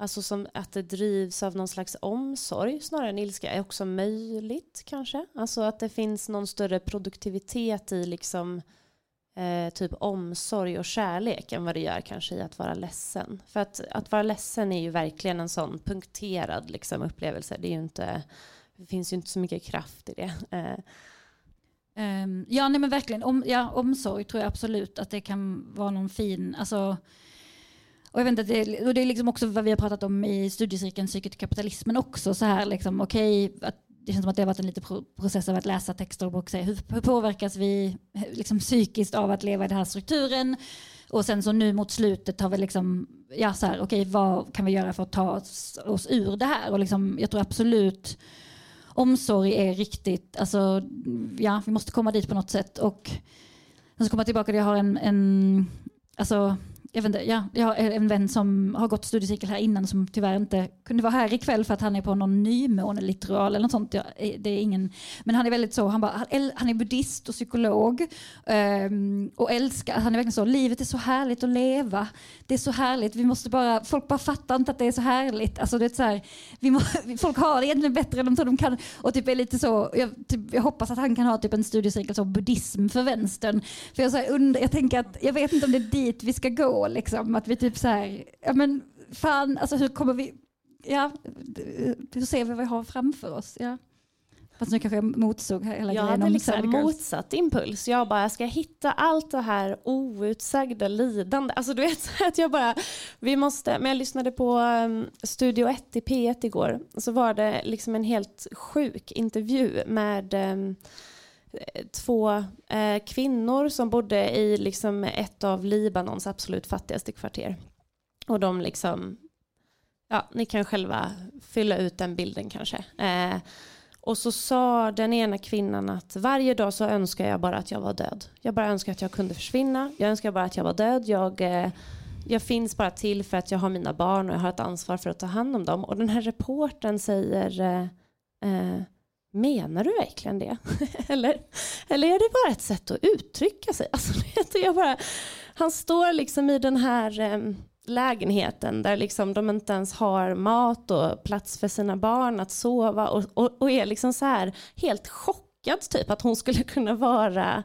alltså som att det drivs av någon slags omsorg snarare än ilska är också möjligt kanske. Alltså att det finns någon större produktivitet i liksom eh, typ omsorg och kärlek än vad det gör kanske i att vara ledsen. För att, att vara ledsen är ju verkligen en sån punkterad liksom, upplevelse. Det, är ju inte, det finns ju inte så mycket kraft i det. Eh, Um, ja, nej men verkligen. Om, ja, omsorg tror jag absolut att det kan vara någon fin... Alltså, och jag vet inte, det, och det är liksom också vad vi har pratat om i studiecirkeln Psyket och kapitalismen också. Så här, liksom, okay, att det känns som att det har varit en liten process av att läsa texter och se hur, hur påverkas vi liksom, psykiskt av att leva i den här strukturen? Och sen så nu mot slutet har vi liksom, ja så här, okej okay, vad kan vi göra för att ta oss, oss ur det här? Och liksom, jag tror absolut omsorg är riktigt, alltså ja, vi måste komma dit på något sätt. Och sen så jag tillbaka till, jag har en, en alltså jag, vet inte, ja, jag har en vän som har gått studiecirkel här innan som tyvärr inte kunde vara här ikväll för att han är på någon nymåneliteral eller något sånt. Ja, eh, det är ingen, men han är väldigt så, han, bara, han är buddhist och psykolog um, och älskar, han är verkligen så, livet är så härligt att leva. Det är så härligt, vi måste bara, folk bara fattar inte att det är så härligt. Alltså det är så här, vi må, folk har det egentligen bättre än de tror de kan. Och typ är lite så, jag, typ, jag hoppas att han kan ha typ en studiecirkel som buddhism för vänstern. För jag, så här, under, jag tänker att, jag vet inte om det är dit vi ska gå liksom. Att vi typ så här, ja men fan, alltså hur kommer vi, ja, hur ser vi vad vi har framför oss? Ja. Fast nu kanske jag motsåg hela jag grejen hade liksom motsatt impuls. Jag bara, jag ska hitta allt det här outsagda lidande. Alltså du vet, att jag bara, vi måste, men jag lyssnade på um, Studio 1 i P1 igår. Så var det liksom en helt sjuk intervju med um, Eh, två eh, kvinnor som bodde i liksom ett av Libanons absolut fattigaste kvarter. Och de liksom, ja, ni kan själva fylla ut den bilden kanske. Eh, och så sa den ena kvinnan att varje dag så önskar jag bara att jag var död. Jag bara önskar att jag kunde försvinna. Jag önskar bara att jag var död. Jag, eh, jag finns bara till för att jag har mina barn och jag har ett ansvar för att ta hand om dem. Och den här reporten säger eh, eh menar du verkligen det? eller, eller är det bara ett sätt att uttrycka sig? Alltså, jag bara, han står liksom i den här eh, lägenheten där liksom de inte ens har mat och plats för sina barn att sova och, och, och är liksom så här helt chockad typ att hon skulle kunna vara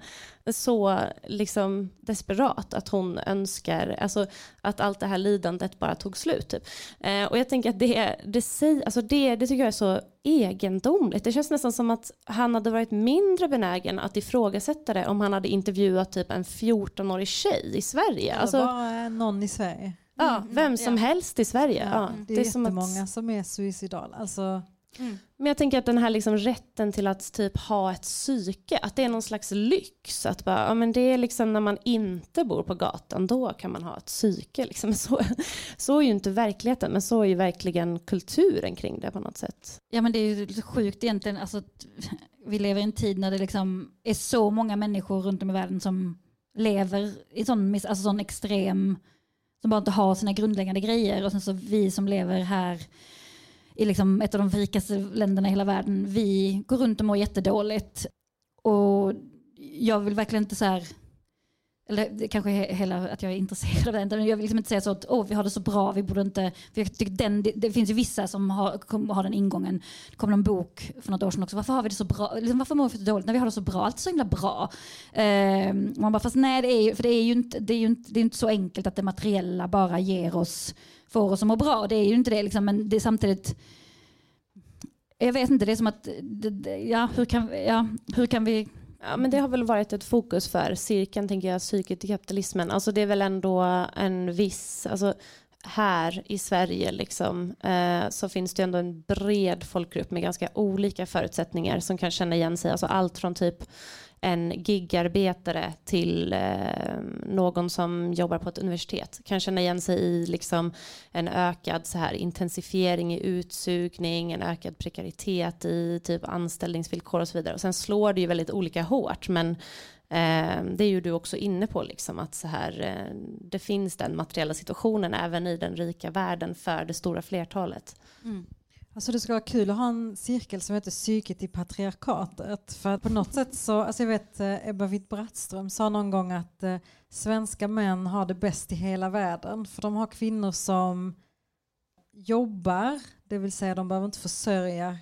så liksom desperat att hon önskar alltså, att allt det här lidandet bara tog slut. Typ. Eh, och jag tänker att det, det, alltså det, det tycker jag är så egendomligt. Det känns nästan som att han hade varit mindre benägen att ifrågasätta det om han hade intervjuat typ en 14-årig tjej i Sverige. Alltså, bara någon i Sverige. Ja, mm, vem som ja. helst i Sverige. Ja, det är, det är jättemånga att... som är suicidala. Alltså, Mm. Men jag tänker att den här liksom rätten till att typ ha ett psyke, att det är någon slags lyx. Att bara, ja, men det är liksom när man inte bor på gatan, då kan man ha ett psyke. Liksom. Så, så är ju inte verkligheten, men så är ju verkligen kulturen kring det på något sätt. Ja men det är ju sjukt egentligen, alltså, vi lever i en tid när det liksom är så många människor runt om i världen som lever i sån, alltså sån extrem, som bara inte har sina grundläggande grejer och sen så vi som lever här i liksom ett av de rikaste länderna i hela världen, vi går runt och mår jättedåligt. Och jag vill verkligen inte så här, eller det kanske är hela att jag är intresserad av det, men jag vill liksom inte säga så att oh, vi har det så bra, vi borde inte, för jag tycker den, det, det finns ju vissa som har, har den ingången, det kom någon bok för något år sedan också, varför har vi det så bra, liksom, varför mår vi så dåligt när vi har det så bra, allt är så himla bra. Uh, man bara, fast nej, det är ju, för det är ju inte, det är ju inte, det är inte så enkelt att det materiella bara ger oss får oss att må bra. Det är ju inte det, liksom, men det är samtidigt... Jag vet inte, det är som att... Ja, hur kan, ja, hur kan vi... Ja, men det har väl varit ett fokus för cirkeln, tänker jag, psyket i kapitalismen. Alltså det är väl ändå en viss... Alltså, här i Sverige liksom, eh, så finns det ändå en bred folkgrupp med ganska olika förutsättningar som kan känna igen sig. Alltså allt från typ en gigarbetare till eh, någon som jobbar på ett universitet kan känna igen sig i liksom en ökad så här, intensifiering i utsugning, en ökad prekaritet i typ anställningsvillkor och så vidare. Och sen slår det ju väldigt olika hårt, men eh, det är ju du också inne på, liksom, att så här, eh, det finns den materiella situationen även i den rika världen för det stora flertalet. Mm. Alltså det skulle vara kul att ha en cirkel som heter psyket i patriarkatet. För på något sätt så, alltså jag vet eh, Ebba Witt-Brattström sa någon gång att eh, svenska män har det bäst i hela världen. För de har kvinnor som jobbar, det vill säga de behöver inte försörja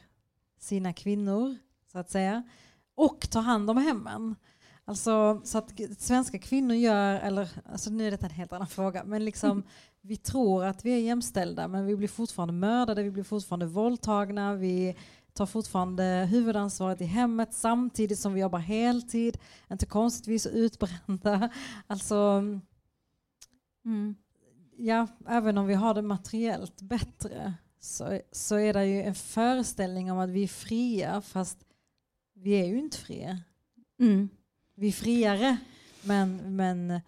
sina kvinnor så att säga. Och tar hand om hemmen. Alltså så att svenska kvinnor gör, eller alltså nu är detta en helt annan fråga, men liksom vi tror att vi är jämställda men vi blir fortfarande mördade, vi blir fortfarande våldtagna, vi tar fortfarande huvudansvaret i hemmet samtidigt som vi jobbar heltid, inte konstigt vi är så utbrända. Alltså, mm. ja, även om vi har det materiellt bättre så, så är det ju en föreställning om att vi är fria fast vi är ju inte fria. Mm vi är friare. Men, men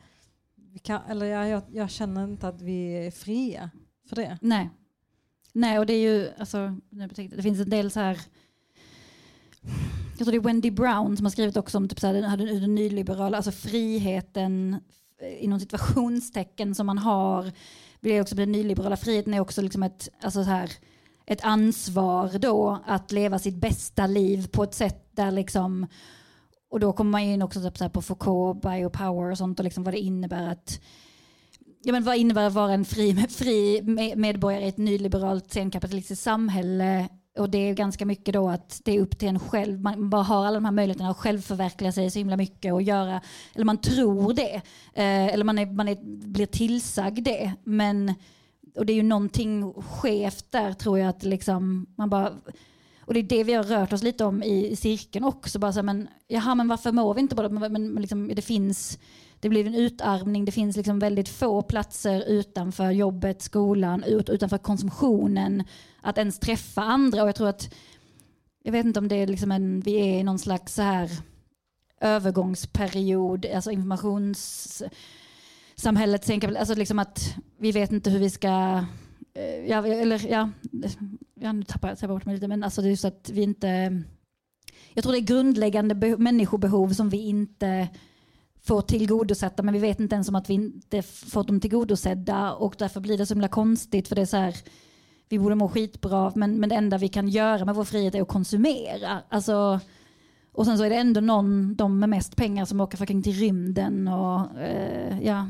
vi kan, eller jag, jag, jag, känner inte att vi är fria för det. Nej. Nej, och det är ju, alltså, det finns en del så här jag tror det är Wendy Brown som har skrivit också om typ så här, den, den nyliberala, alltså friheten inom situationstecken som man har. Det också den nyliberala friheten är också liksom ett, alltså så här, ett ansvar då att leva sitt bästa liv på ett sätt där liksom och då kommer man in också typ på Foucault, biopower och sånt och liksom vad det innebär att Ja, men vad innebär att vara en fri, fri medborgare i ett nyliberalt senkapitalistiskt samhälle? Och det är ganska mycket då att det är upp till en själv. Man bara har alla de här möjligheterna att självförverkliga sig så himla mycket och göra, eller man tror det. Eh, eller man, är, man är, blir tillsagd det. Men, och det är ju någonting skevt där tror jag att liksom man bara och det är det vi har rört oss lite om i, cirkeln också. Bara så här, men, jaha, men varför mår vi inte bara? Men, men liksom, det finns det blir en utarmning, det finns liksom väldigt få platser utanför jobbet, skolan, ut, utanför konsumtionen att ens träffa andra. Och jag tror att, jag vet inte om det är liksom en, vi är i någon slags så här övergångsperiod, alltså informationssamhället, alltså liksom att vi vet inte hur vi ska Eh, ja, eller ja, ja nu tappar jag bort mig lite, men alltså det är så att vi inte, jag tror det är grundläggande människobehov som vi inte får tillgodosätta, men vi vet inte ens om att vi inte fått dem tillgodosedda och därför blir det så himla konstigt för det är så här, vi borde må skitbra, men, men det enda vi kan göra med vår frihet är att konsumera. Alltså, och sen så är det ändå någon, de med mest pengar som åker fucking till rymden och eh, ja,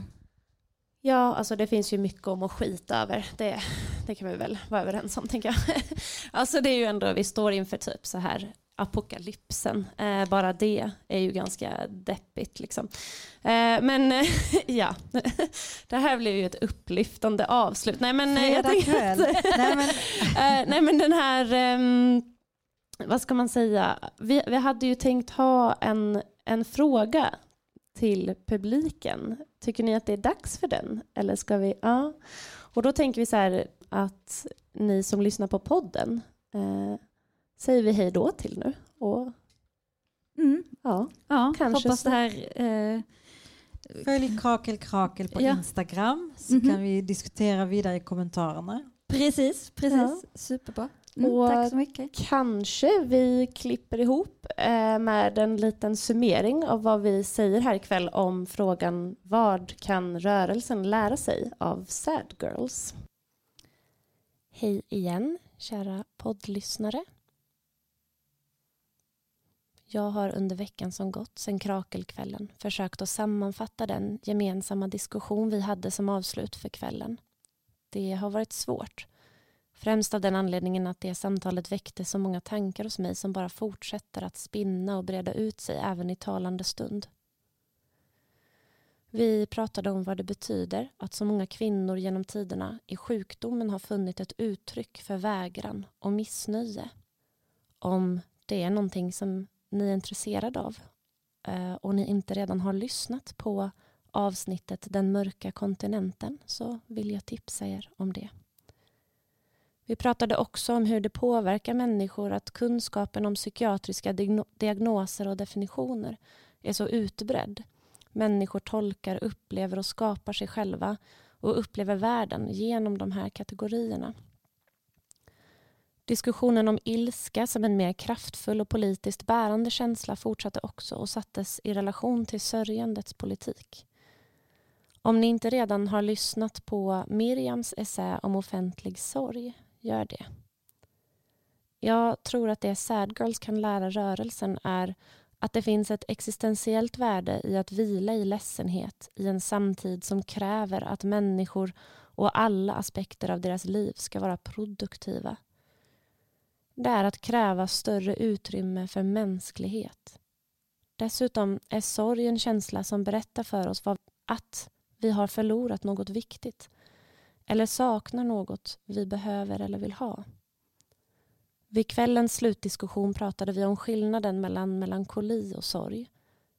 Ja, alltså det finns ju mycket att må skit över. Det, det kan vi väl vara överens om, tänker jag. Alltså det är ju ändå, vi står inför typ så här apokalypsen. Eh, bara det är ju ganska deppigt. Liksom. Eh, men ja, det här blev ju ett upplyftande avslut. Nej men, eh, jag kväll. nej, men. eh, nej men den här, ehm, vad ska man säga, vi, vi hade ju tänkt ha en, en fråga till publiken. Tycker ni att det är dags för den? Eller ska vi, ja. Och då tänker vi så här att ni som lyssnar på podden eh, säger vi hej då till nu. Och, mm. ja, ja, kanske hoppas det här eh, Följ Krakel Krakel på ja. Instagram så mm -hmm. kan vi diskutera vidare i kommentarerna. Precis, precis. Ja. Superbra. Mm, och tack så mycket. Kanske vi klipper ihop eh, med en liten summering av vad vi säger här ikväll om frågan vad kan rörelsen lära sig av Sad Girls? Hej igen, kära poddlyssnare. Jag har under veckan som gått sedan Krakelkvällen försökt att sammanfatta den gemensamma diskussion vi hade som avslut för kvällen. Det har varit svårt Främst av den anledningen att det samtalet väckte så många tankar hos mig som bara fortsätter att spinna och breda ut sig även i talande stund. Vi pratade om vad det betyder att så många kvinnor genom tiderna i sjukdomen har funnit ett uttryck för vägran och missnöje. Om det är någonting som ni är intresserade av eh, och ni inte redan har lyssnat på avsnittet Den mörka kontinenten så vill jag tipsa er om det. Vi pratade också om hur det påverkar människor att kunskapen om psykiatriska diagnoser och definitioner är så utbredd. Människor tolkar, upplever och skapar sig själva och upplever världen genom de här kategorierna. Diskussionen om ilska som en mer kraftfull och politiskt bärande känsla fortsatte också och sattes i relation till sörjandets politik. Om ni inte redan har lyssnat på Miriams essä om offentlig sorg, gör det. Jag tror att det Sad Girls kan lära rörelsen är att det finns ett existentiellt värde i att vila i ledsenhet i en samtid som kräver att människor och alla aspekter av deras liv ska vara produktiva. Det är att kräva större utrymme för mänsklighet. Dessutom är sorg en känsla som berättar för oss att vi har förlorat något viktigt eller saknar något vi behöver eller vill ha. Vid kvällens slutdiskussion pratade vi om skillnaden mellan melankoli och sorg.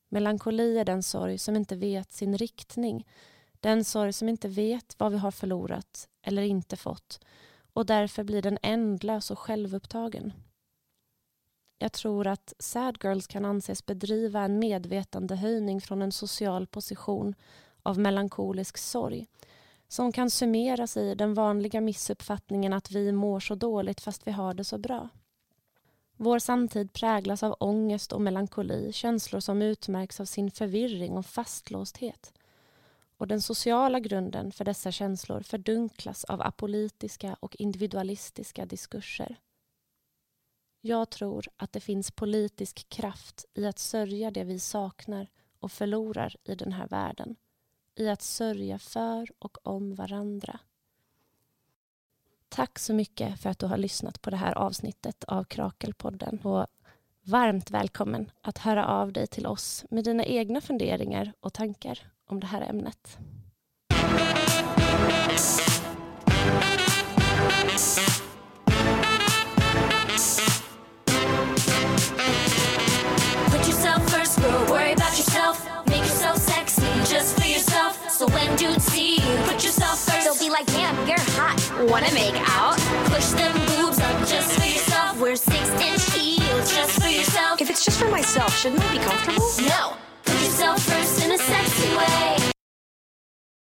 Melankoli är den sorg som inte vet sin riktning. Den sorg som inte vet vad vi har förlorat eller inte fått och därför blir den ändlös och självupptagen. Jag tror att Sad Girls kan anses bedriva en medvetandehöjning från en social position av melankolisk sorg som kan summeras i den vanliga missuppfattningen att vi mår så dåligt fast vi har det så bra. Vår samtid präglas av ångest och melankoli, känslor som utmärks av sin förvirring och fastlåsthet. Och den sociala grunden för dessa känslor fördunklas av apolitiska och individualistiska diskurser. Jag tror att det finns politisk kraft i att sörja det vi saknar och förlorar i den här världen i att sörja för och om varandra. Tack så mycket för att du har lyssnat på det här avsnittet av Krakelpodden. Och varmt välkommen att höra av dig till oss med dina egna funderingar och tankar om det här ämnet. They'll be like, damn, you're hot. Wanna make out? Push them boobs up just for yourself. Wear six inch heels just for yourself. If it's just for myself, shouldn't I be comfortable? No. Put yourself first in a sexy way.